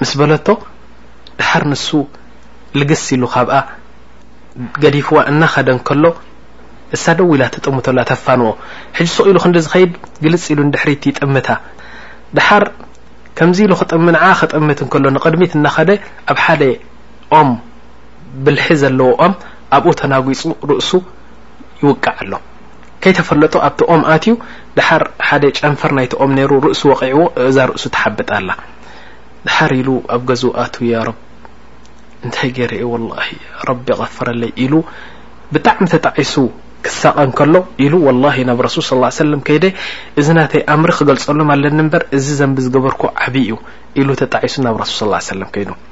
ምስ በለቶ ደሓር ንሱ ልግስ ኢሉ ካብኣ ገዲፍዋ እናኸደ እንከሎ እሳ ደው ኢላ ትጥምቶ ኣላ ተፋንዎ ሕጂ ሱቕ ኢሉ ክንዲ ዝኸይድ ግልጽ ኢሉ ንድሕሪት ይጥምታ ደሓር ከምዚ ኢሉ ክጥም ንዓ ክጥምት እንከሎ ንቕድሚት እናኸደ ኣብ ሓደ ኦም ብልሒ ዘለዎ ኦም ኣብኡ ተናጒጹ ርእሱ ይውቃዕ ኣሎ ከይተፈለጦ ኣብቲ ኦም ኣትዩ ደሓር ሓደ ጨንፈር ናይቲ ኦም ነይሩ ርእሱ ወቒዕዎ እዛ ርእሱ ትሓብጥ ኣላ ደሓር ኢሉ ኣብ ገዝኡ ኣትዩ ያረብ እንታይ ገይረ እየ ወላሂ ረቢ ቐፍረለይ ኢሉ ብጣዕሚ ተጣዒሱ ክሳቐ እንከሎ ኢሉ ወላሂ ናብ ረሱል ስ ላ ሰለም ከይደ እዚ ናተይ ኣምሪ ክገልጸሎም ኣለኒ እምበር እዚ ዘንቢ ዝገበርኩ ዓብዪ እዩ ኢሉ ተጣዒሱ ናብ ረሱል ስ ላ ሰለም ከይዱ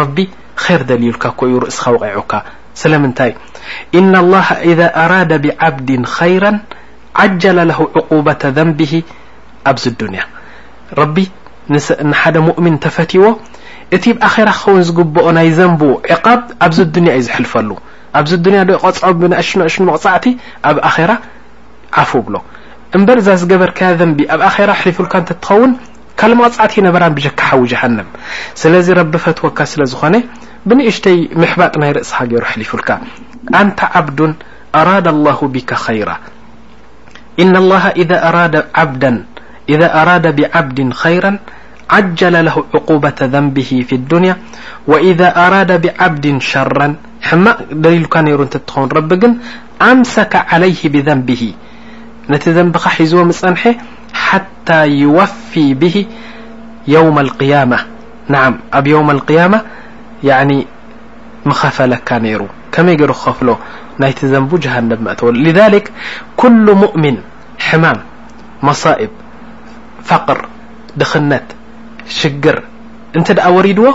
ረቢ ኼር ደልዩልካ እኮ እዩ ርእስኻ ወቒዑካ ስለምንታይ ኢነ ኣላህ ኢዛ ኣራደ ብዓብዲን ኸይራን ዓጀለ ለሁ ዕቁበተ ዘንቢሂ ኣብዚ ኣዱንያ ረቢ ንሓደ ሙእሚን እንተፈትይዎ እቲ ብ ኣኼራ ክኸውን ዝግብኦ ናይ ዘንቡ ዕቓብ ኣብዚ ኣዱንያ እዩ ዝሕልፈሉ ኣብዚ ኣዱንያ ዶ ይቐጽዖ ብንእሽኑ ንእሽኑ መቕጻዕቲ ኣብ ኣኼራ ዓፉ ብሎ እምበር እዛ ዝገበርካያ ዘንቢ ኣብ ኣኼራ ኣሕሊፉልካ እንተትኸውን لمعت ر ك وجنم ل رب فو ن بنشتي محبط رأس ر لفل أنت عبد أراد الله بك خير إن الله إذا راد بعبد خيرا عجل له عقوبة ذنبه في الدنيا وإذا راد بعبد شرا ق دلل ر ون ربن مسك عليه بذنبه نت نب حو نح حتى يوفي به يوم القيامة نع يوم القيامة ن مخفلك ر كم خفل نب جهنب و لذلك كل مؤمن حمام مصائب فقر خنت شر نت ورد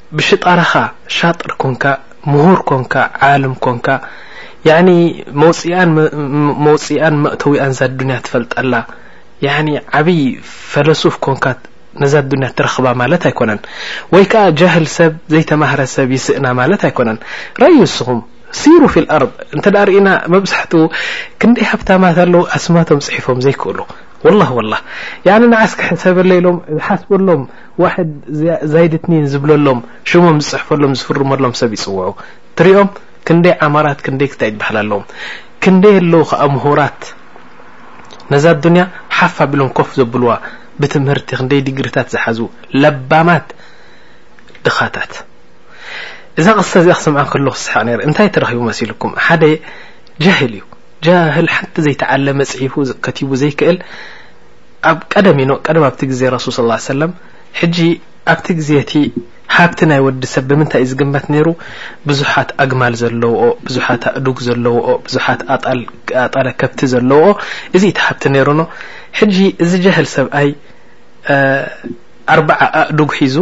ብሽጣራኻ ሻጥር ኮንካ ምሁር ኮንካ ዓልም ኮንካ ያኒ መውጺኣን መውጺኣን መእተዊኣን እዛ ኣዱንያ ትፈልጠላ ያኒ ዓብይ ፈለሱፍ ኮንካ ነዛ ኣዱንያ ትረኽባ ማለት ኣይኮነን ወይ ከኣ ጃህል ሰብ ዘይተማህረ ሰብ ይስእና ማለት ኣይኮነን ረኣዩ ንስኹም ሲሩ ፊል ኣርድ እንተ ርኢና መብዛሕትኡ ክንደይ ሃብታማት ኣለዉ ኣስማቶም ፅሒፎም ዘይክእሉ ወላሂ ወላሂ ያኒ ንዓስ ክሕሰበለይ ኢሎም ዝሓስበሎም ዋሕድ ዛይድትኒን ዝብለሎም ሽሞም ዝጽሕፈሎም ዝፍርመሎም ሰብ ይጽውዑ ትሪኦም ክንደይ ዓማራት ክንደይ ክታይ ይበሃል ኣለዎም ክንደይ ኣለዉ ከኣ ምሁራት ነዛ ኣዱንያ ሓፍ ኣቢሎም ኮፍ ዘብልዋ ብትምህርቲ ክንደይ ዲግሪታት ዝሓዙ ለባማት ድኻታት እዛ ቅሳ እዚኣ ክሰምዓ ከለኹ ስሓቕ ነይረ እንታይ ተረኺቡ መሲልኩም ሓደ ጃህል እዩ ጃህል ሓንቲ ዘይተዓለመ ጽሒፉ ከቲቡ ዘይክእል ኣብ ቀደም ኢኖ ቀደም ኣብቲ ግዜ ረሱል ሰለላሁ ዓለይሂ ወሰለም ሕጂ ኣብቲ ግዜ እቲ ሃብቲ ናይ ወዲ ሰብ ብምንታይ እዩ ዝግመት ነይሩ ብዙሓት ኣግማል ዘለውኦ ብዙሓት ኣእዱግ ዘለውኦ ብዙሓት ኣጣለ ከብቲ ዘለውኦ እዚ እቲ ሃብቲ ነይሩኖ ሕጂ እዚ ጀህል ሰብኣይ ኣርባዓ ኣእዱግ ሒዙ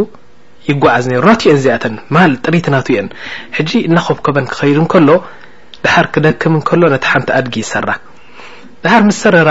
ይጓዓዝ ነይሩ ናቱ እየን እዚኣተን ማል ጥሪት ናቱ እየን ሕጂ እናኾብከበን ክኸይድ እንከሎ ድሓር ክደክም እንከሎ ነቲ ሓንቲ ኣድጊ ይሰራ ድሓር ምስ ሰረራ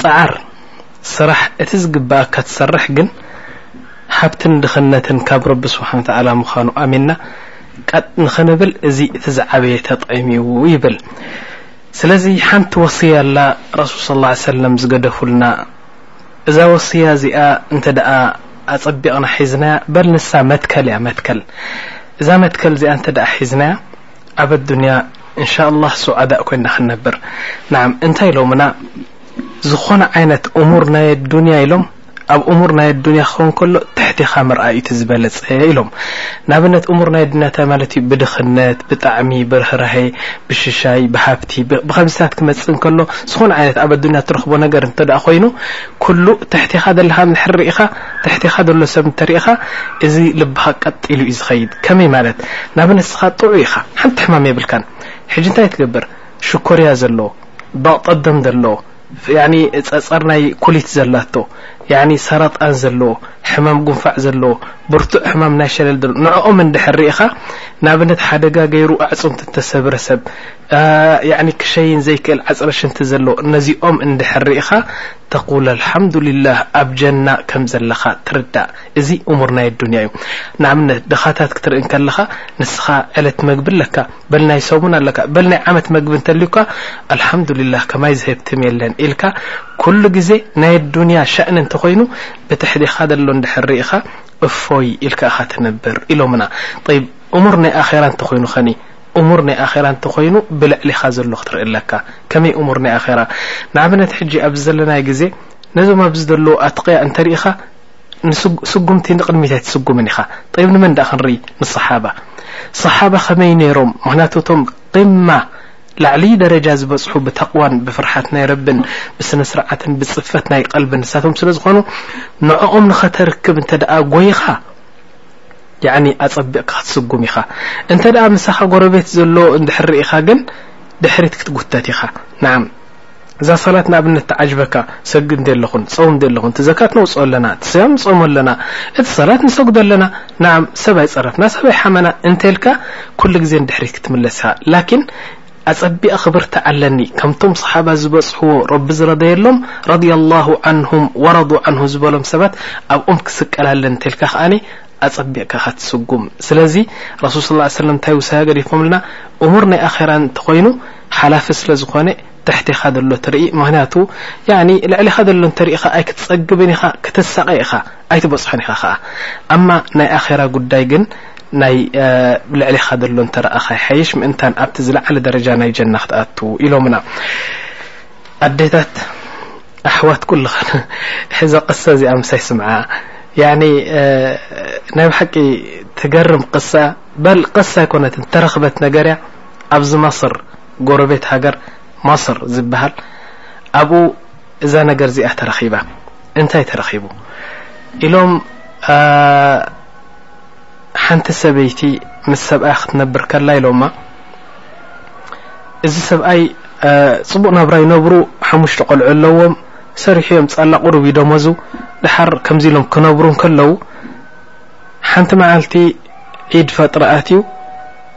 ጸዓር ስራሕ እቲ ዝግበኣካ ትሰርሕ ግን ሃብትን ድኽነትን ካብ ረቢ ስብሓን ወተዓላ ምዃኑ ኣሚና ቀጥ ንኽንብል እዚ እቲ ዝዓበየ ተጥዒም እዩ ይብል ስለዚ ሓንቲ ወስያ ኣላ ረሱል ስ ላ ሰለም ዝገደፉልና እዛ ወስያ እዚኣ እንተ ደኣ ኣጸቢቕና ሒዝናያ በል ንሳ መትከል እያ መትከል እዛ መትከል እዚኣ እንተ ደኣ ሒዝናያ ኣብ ኣዱንያ እንሻላህ ሱዓዳእ ኮይና ክንነብር ናዓም እንታይ ኢሎምና ዝኾነ ዓይነት እሙር ናይ ኣዱንያ ኢሎም ኣብ እሙር ናይ ኣዱንያ ክኸውን ከሎ ትሕቲኻ ምርኣይ እዩ እቲ ዝበለፀ ኢሎም ንኣብነት እሙር ናይ ኣዱንያ እንታይ ማለት እዩ ብድኽነት ብጣዕሚ ብርህራሄ ብሽሻይ ብሃብቲ ብከምዚታት ክመፅእ እንከሎ ዝኾነ ዓይነት ኣብ ኣዱንያ እትረኽቦ ነገር እንተደኣ ኮይኑ ኩሉ ትሕቲኻ ዘለኻ እንድሕር ርኢኻ ትሕቲኻ ዘሎ ሰብ እንተርኢኻ እዚ ልብኻ ቀጥ ኢሉ እዩ ዝኸይድ ከመይ ማለት ናብ ንስኻ ጥዑይ ኢኻ ሓንቲ ሕማም የብልካን ሕጂ እንታይ ትገብር ሽኮርያ ዘሎ በቕጠ ደም ዘሎ ያኒ ጸጸር ናይ ኩሊት ዘላቶ ያኒ ሰረጣን ዘለዎ ሕማም ጉንፋዕ ዘለዎ ብርቱዕ ሕማም ናይ ሸለል ዘሎ ንዕኦም እንድሕር ርኢኻ ንኣብነት ሓደጋ ገይሩ ኣዕጽምቱ እተሰብረ ሰብ ያኒ ክሸይን ዘይክእል ዓጽረ ሽንቲ ዘሎ ነዚኦም እንድሕር ርኢኻ ተቁል ኣልሓምዱሊላህ ኣብ ጀና ከም ዘለኻ ትርዳእ እዚ እሙር ናይ ኣዱንያ እዩ ንኣብነት ድኻታት ክትርኢ እንከለኻ ንስኻ ዕለት መግቢ ኣለካ በል ናይ ሰሙን ኣለካ በል ናይ ዓመት መግቢ እንተልዩካ ኣልሓምዱሊላህ ከማይ ዝህብትም የለን ኢልካ ኩሉ ግዜ ናይ ኣዱንያ ሸእኒ እንተኾይኑ ብትሕዲኻ ዘሎ እንድሕር ርኢኻ እፎይ ኢልካ ኢኻ ትነብር ኢሎምና ጠይብ እሙር ናይ ኣኼራ እንተኾይኑ ኸኒ እሙር ናይ ኣኼራ እንተኾይኑ ብልዕሊኻ ዘሎ ክትርኢ ኣለካ። ከመይ እሙር ናይ ኣኼራ? ንኣብነት ሕጂ ኣብዚ ዘለናዮ ግዜ ነዞም ኣብዚ ዘለዉ ኣትቕያ እንተሪኢኻ ንስጉ ስጉምቲ ንቕድሚት ኣይትስጉምን ኢኻ። ጠይብ ንመን ደኣ ክንርኢ? ንሰሓባ። ሰሓባ ከመይ ነይሮም? ምኽንያቱ እቶም ቂማ ላዕሊ ደረጃ ዝበጽሑ ብተቕዋን ብፍርሓት ናይ ረብን ብስነስርዓትን ብጽፈት ናይ ቀልብን ንሳቶም ስለዝኾኑ ንዕኦም ንኸተርክብ እንተደኣ ጎይኻ ያዕኒ ኣጸቢቕካ ክትስጉም ኢኻ። እንተ ምሳኻ ጎረቤት ዘሎ እንድሕር ርኢኻ ግን ድሕሪት ክትጉተት ኢኻ። ናዓም እዛ ሰላት ንኣብነት ትዓጅበካ ሰግድ እንድየ ኣለኹን ጸውም እንድየ ኣለኹን እቲ ዘካት ነውጽኦ ኣለና እቲ ስያም ንጾሞ ኣለና እቲ ሰላት ንሰግዶ ኣለና ናዓም ሰብ ኣይጸረፍና ሰብ ኣይሓመና እንተልካ ኩሉ ግዜ ንድሕሪት ክትምለስ ኢኻ ላኪን ኣጸቢቀ ክብርትዕ ኣለኒ ከምቶም ሰሓባ ዝበጽሕዎ ረቢ ዝረደየሎም ረድየላሁ ዓንሁም ወረዱ ዓንሁ ዝበሎም ሰባት ኣብኦም ክስቀል ኣለኒ ተልካ ከኣ ኣጸቢቅካ ከትስጉም ስለዚ ረሱል ሰለላሁ ዓለይሂ ወሰለም እንታይ ውሳያ ገዲፎምልና እሙር ናይ ኣኼራ እንተኾይኑ ሓላፊ ስለ ዝኾነ ትሕቴኻ ዘሎ ትርኢ ምክንያቱ ያኒ ልዕሌኻ ዘሎ እንተሪኢኻ ኣይክትጸግብን ኢኻ ክትሳቀ ኢኻ ኣይትበጽሖን ኢኻ ከኣ ኣማ ናይ ኣኼራ ጉዳይ ግን ናይ ልዕሌኻ ዘሎ እንተረኣኻ ይሓይሽ ምእንታን ኣብቲ ዝለዓለ ደረጃ ናይ ጀና ክትኣቱ ኢሎምና ኣዴታት ኣሕዋት ኩልኽን ሕዘ ቅሰ እዚኣ ምሳይ ስምዓ ያኒ ናይ ብሓቂ ትገርም ቅሳ በል ቅሳ ኣይኮነትን ተረኽበት ነገር እያ ኣብዚ ማስር ጎረቤት ሃገር ማስር ዝበሃል ኣብኡ እዛ ነገር እዚኣ ተረኺባ እንታይ ተረኺቡ ኢሎም ሓንቲ ሰበይቲ ምስ ሰብኣያ ክትነብር ከላ ኢሎማ እዚ ሰብኣይ ፅቡቅ ናብራ ይነብሩ ሓሙሽተ ቆልዑ ኣለዎም ሰሪሑ እዮም ፃላ ቁሩብ እዩ ደመዙ ድሓር ከምዚ ኢሎም ክነብሩ ከለው ሓንቲ መዓልቲ ዒድ ፈጥሪ ኣትዩ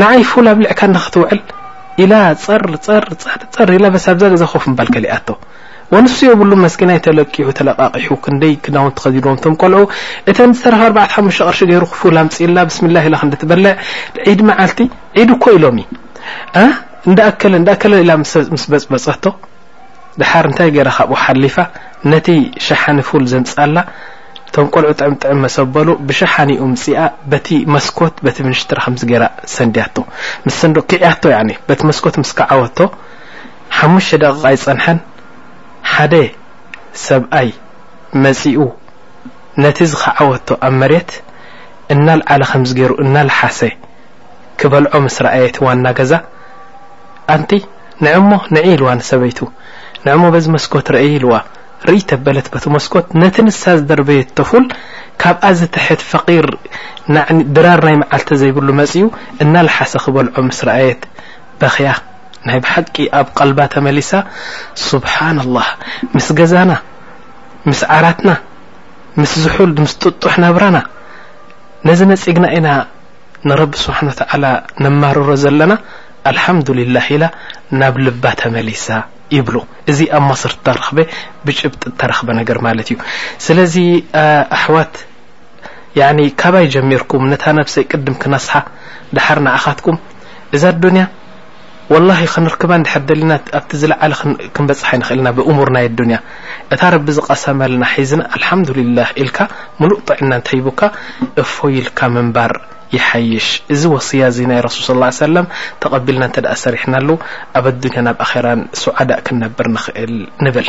ንዓይ ፉል ኣብሊዕካ እንዳ ክትውዕል ኢላ ጸር ጸር ጸር ጸር ኢላ በስ ኣብዛ ገዛ ኮፍ ምባል ከሊኣቶ ወንሱ የብሉ መስኪናይ ተለቂሑ ተለቃቂሑ ክንደይ ክዳውንቲ ከዚዶም ቶም ቆልዑ እተን ዝተረፋ ኣርባዕተ ሓሙሽተ ቅርሺ ገይሩ ክፉል ኣምጺእላ ብስሚላህ ኢላ ክንዲ ትበልዕ ዒድ መዓልቲ ዒድ እኮ ኢሎሚ እንዳኣከለ እንዳኣከለ ኢላ ምስ በጽበጸቶ ደሓር እንታይ ገይራ ካብኡ ሓሊፋ ነቲ ሸሓኒ ፉል ዘምጽኣላ እቶም ቆልዑ ጥዕም ጥዕም መሰበሉ ብሸሓኒኡ ምጺኣ በቲ መስኮት በቲ ምንሽትራ ከምዚ ገይራ ሰንድያቶ ምስ ሰንዶ ኪዕያቶ ያኒ በቲ መስኮት ምስ ከዓወቶ ሓሙሽተ ደቂቕ ኣይጸንሐን ሓደ ሰብኣይ መጺኡ ነቲ ዝኸዓወቶ ኣብ መሬት እናልዓለ ከምዚ ገይሩ እናልሓሰ ክበልዖ ምስ ረኣየ እቲ ዋና ገዛ ኣንቲ ንዒ'ሞ ንዒ ኢልዋ ንሰበይቱ። ንዒ'ሞ በዚ መስኮት ርኣዪ ኢልዋ። ርእይ ተበለት በቲ መስኮት ነቲ ንሳ ዝደርበየቶ ፉል ካብኣ ዝትሕት ፈቂር ናዕኒ ድራር ናይ መዓልቲ ዘይብሉ መጺኡ እናልሓሰ ክበልዖ ምስ ረኣየት በኽያ ናይ ብሓቂ ኣብ ቐልባ ተመሊሳ ሱብሓነላህ ምስ ገዛና ምስ ዓራትና ምስ ዝሑል ምስ ጥጡሕ ናብራና ነዚ ነጺግና ኢና ንረቢ ስብሓን ወተዓላ ነማርሮ ዘለና ኣልሓምዱሊላህ ኢላ ናብ ልባ ተመሊሳ ይብሉ እዚ ኣብ ማስር ዝተረኽበ ብጭብጢ ዝተረኽበ ነገር ማለት እዩ ስለዚ ኣሕዋት ያኒ ካባይ ጀሚርኩም ነታ ነብሰይ ቅድም ክነስሓ ድሓር ንዓኻትኩም እዛ ኣዶንያ ወላሂ ክንርክባ እንድሕር ደሊና ኣብቲ ዝለዓለ ክንበጽሕ ኣይንኽእል ኢና ብእሙር ናይ ኣዱንያ እታ ረቢ ዝቀሰመልና ሒዝና ኣልሓምዱሊላህ ኢልካ ምሉእ ጥዕና እንተሂቡካ እፎይ ኢልካ ምንባር ይሓይሽ እዚ ወስያ እዚ ናይ ረሱል ሰለላሁ ዓለይሂ ወሰለም ተቀቢልና እንተድኣ ሰሪሕናሉ ኣብ ኣዱንያን ኣብ ኣኼራን ሱዓዳእ ክንነብር ንኽእል ንብል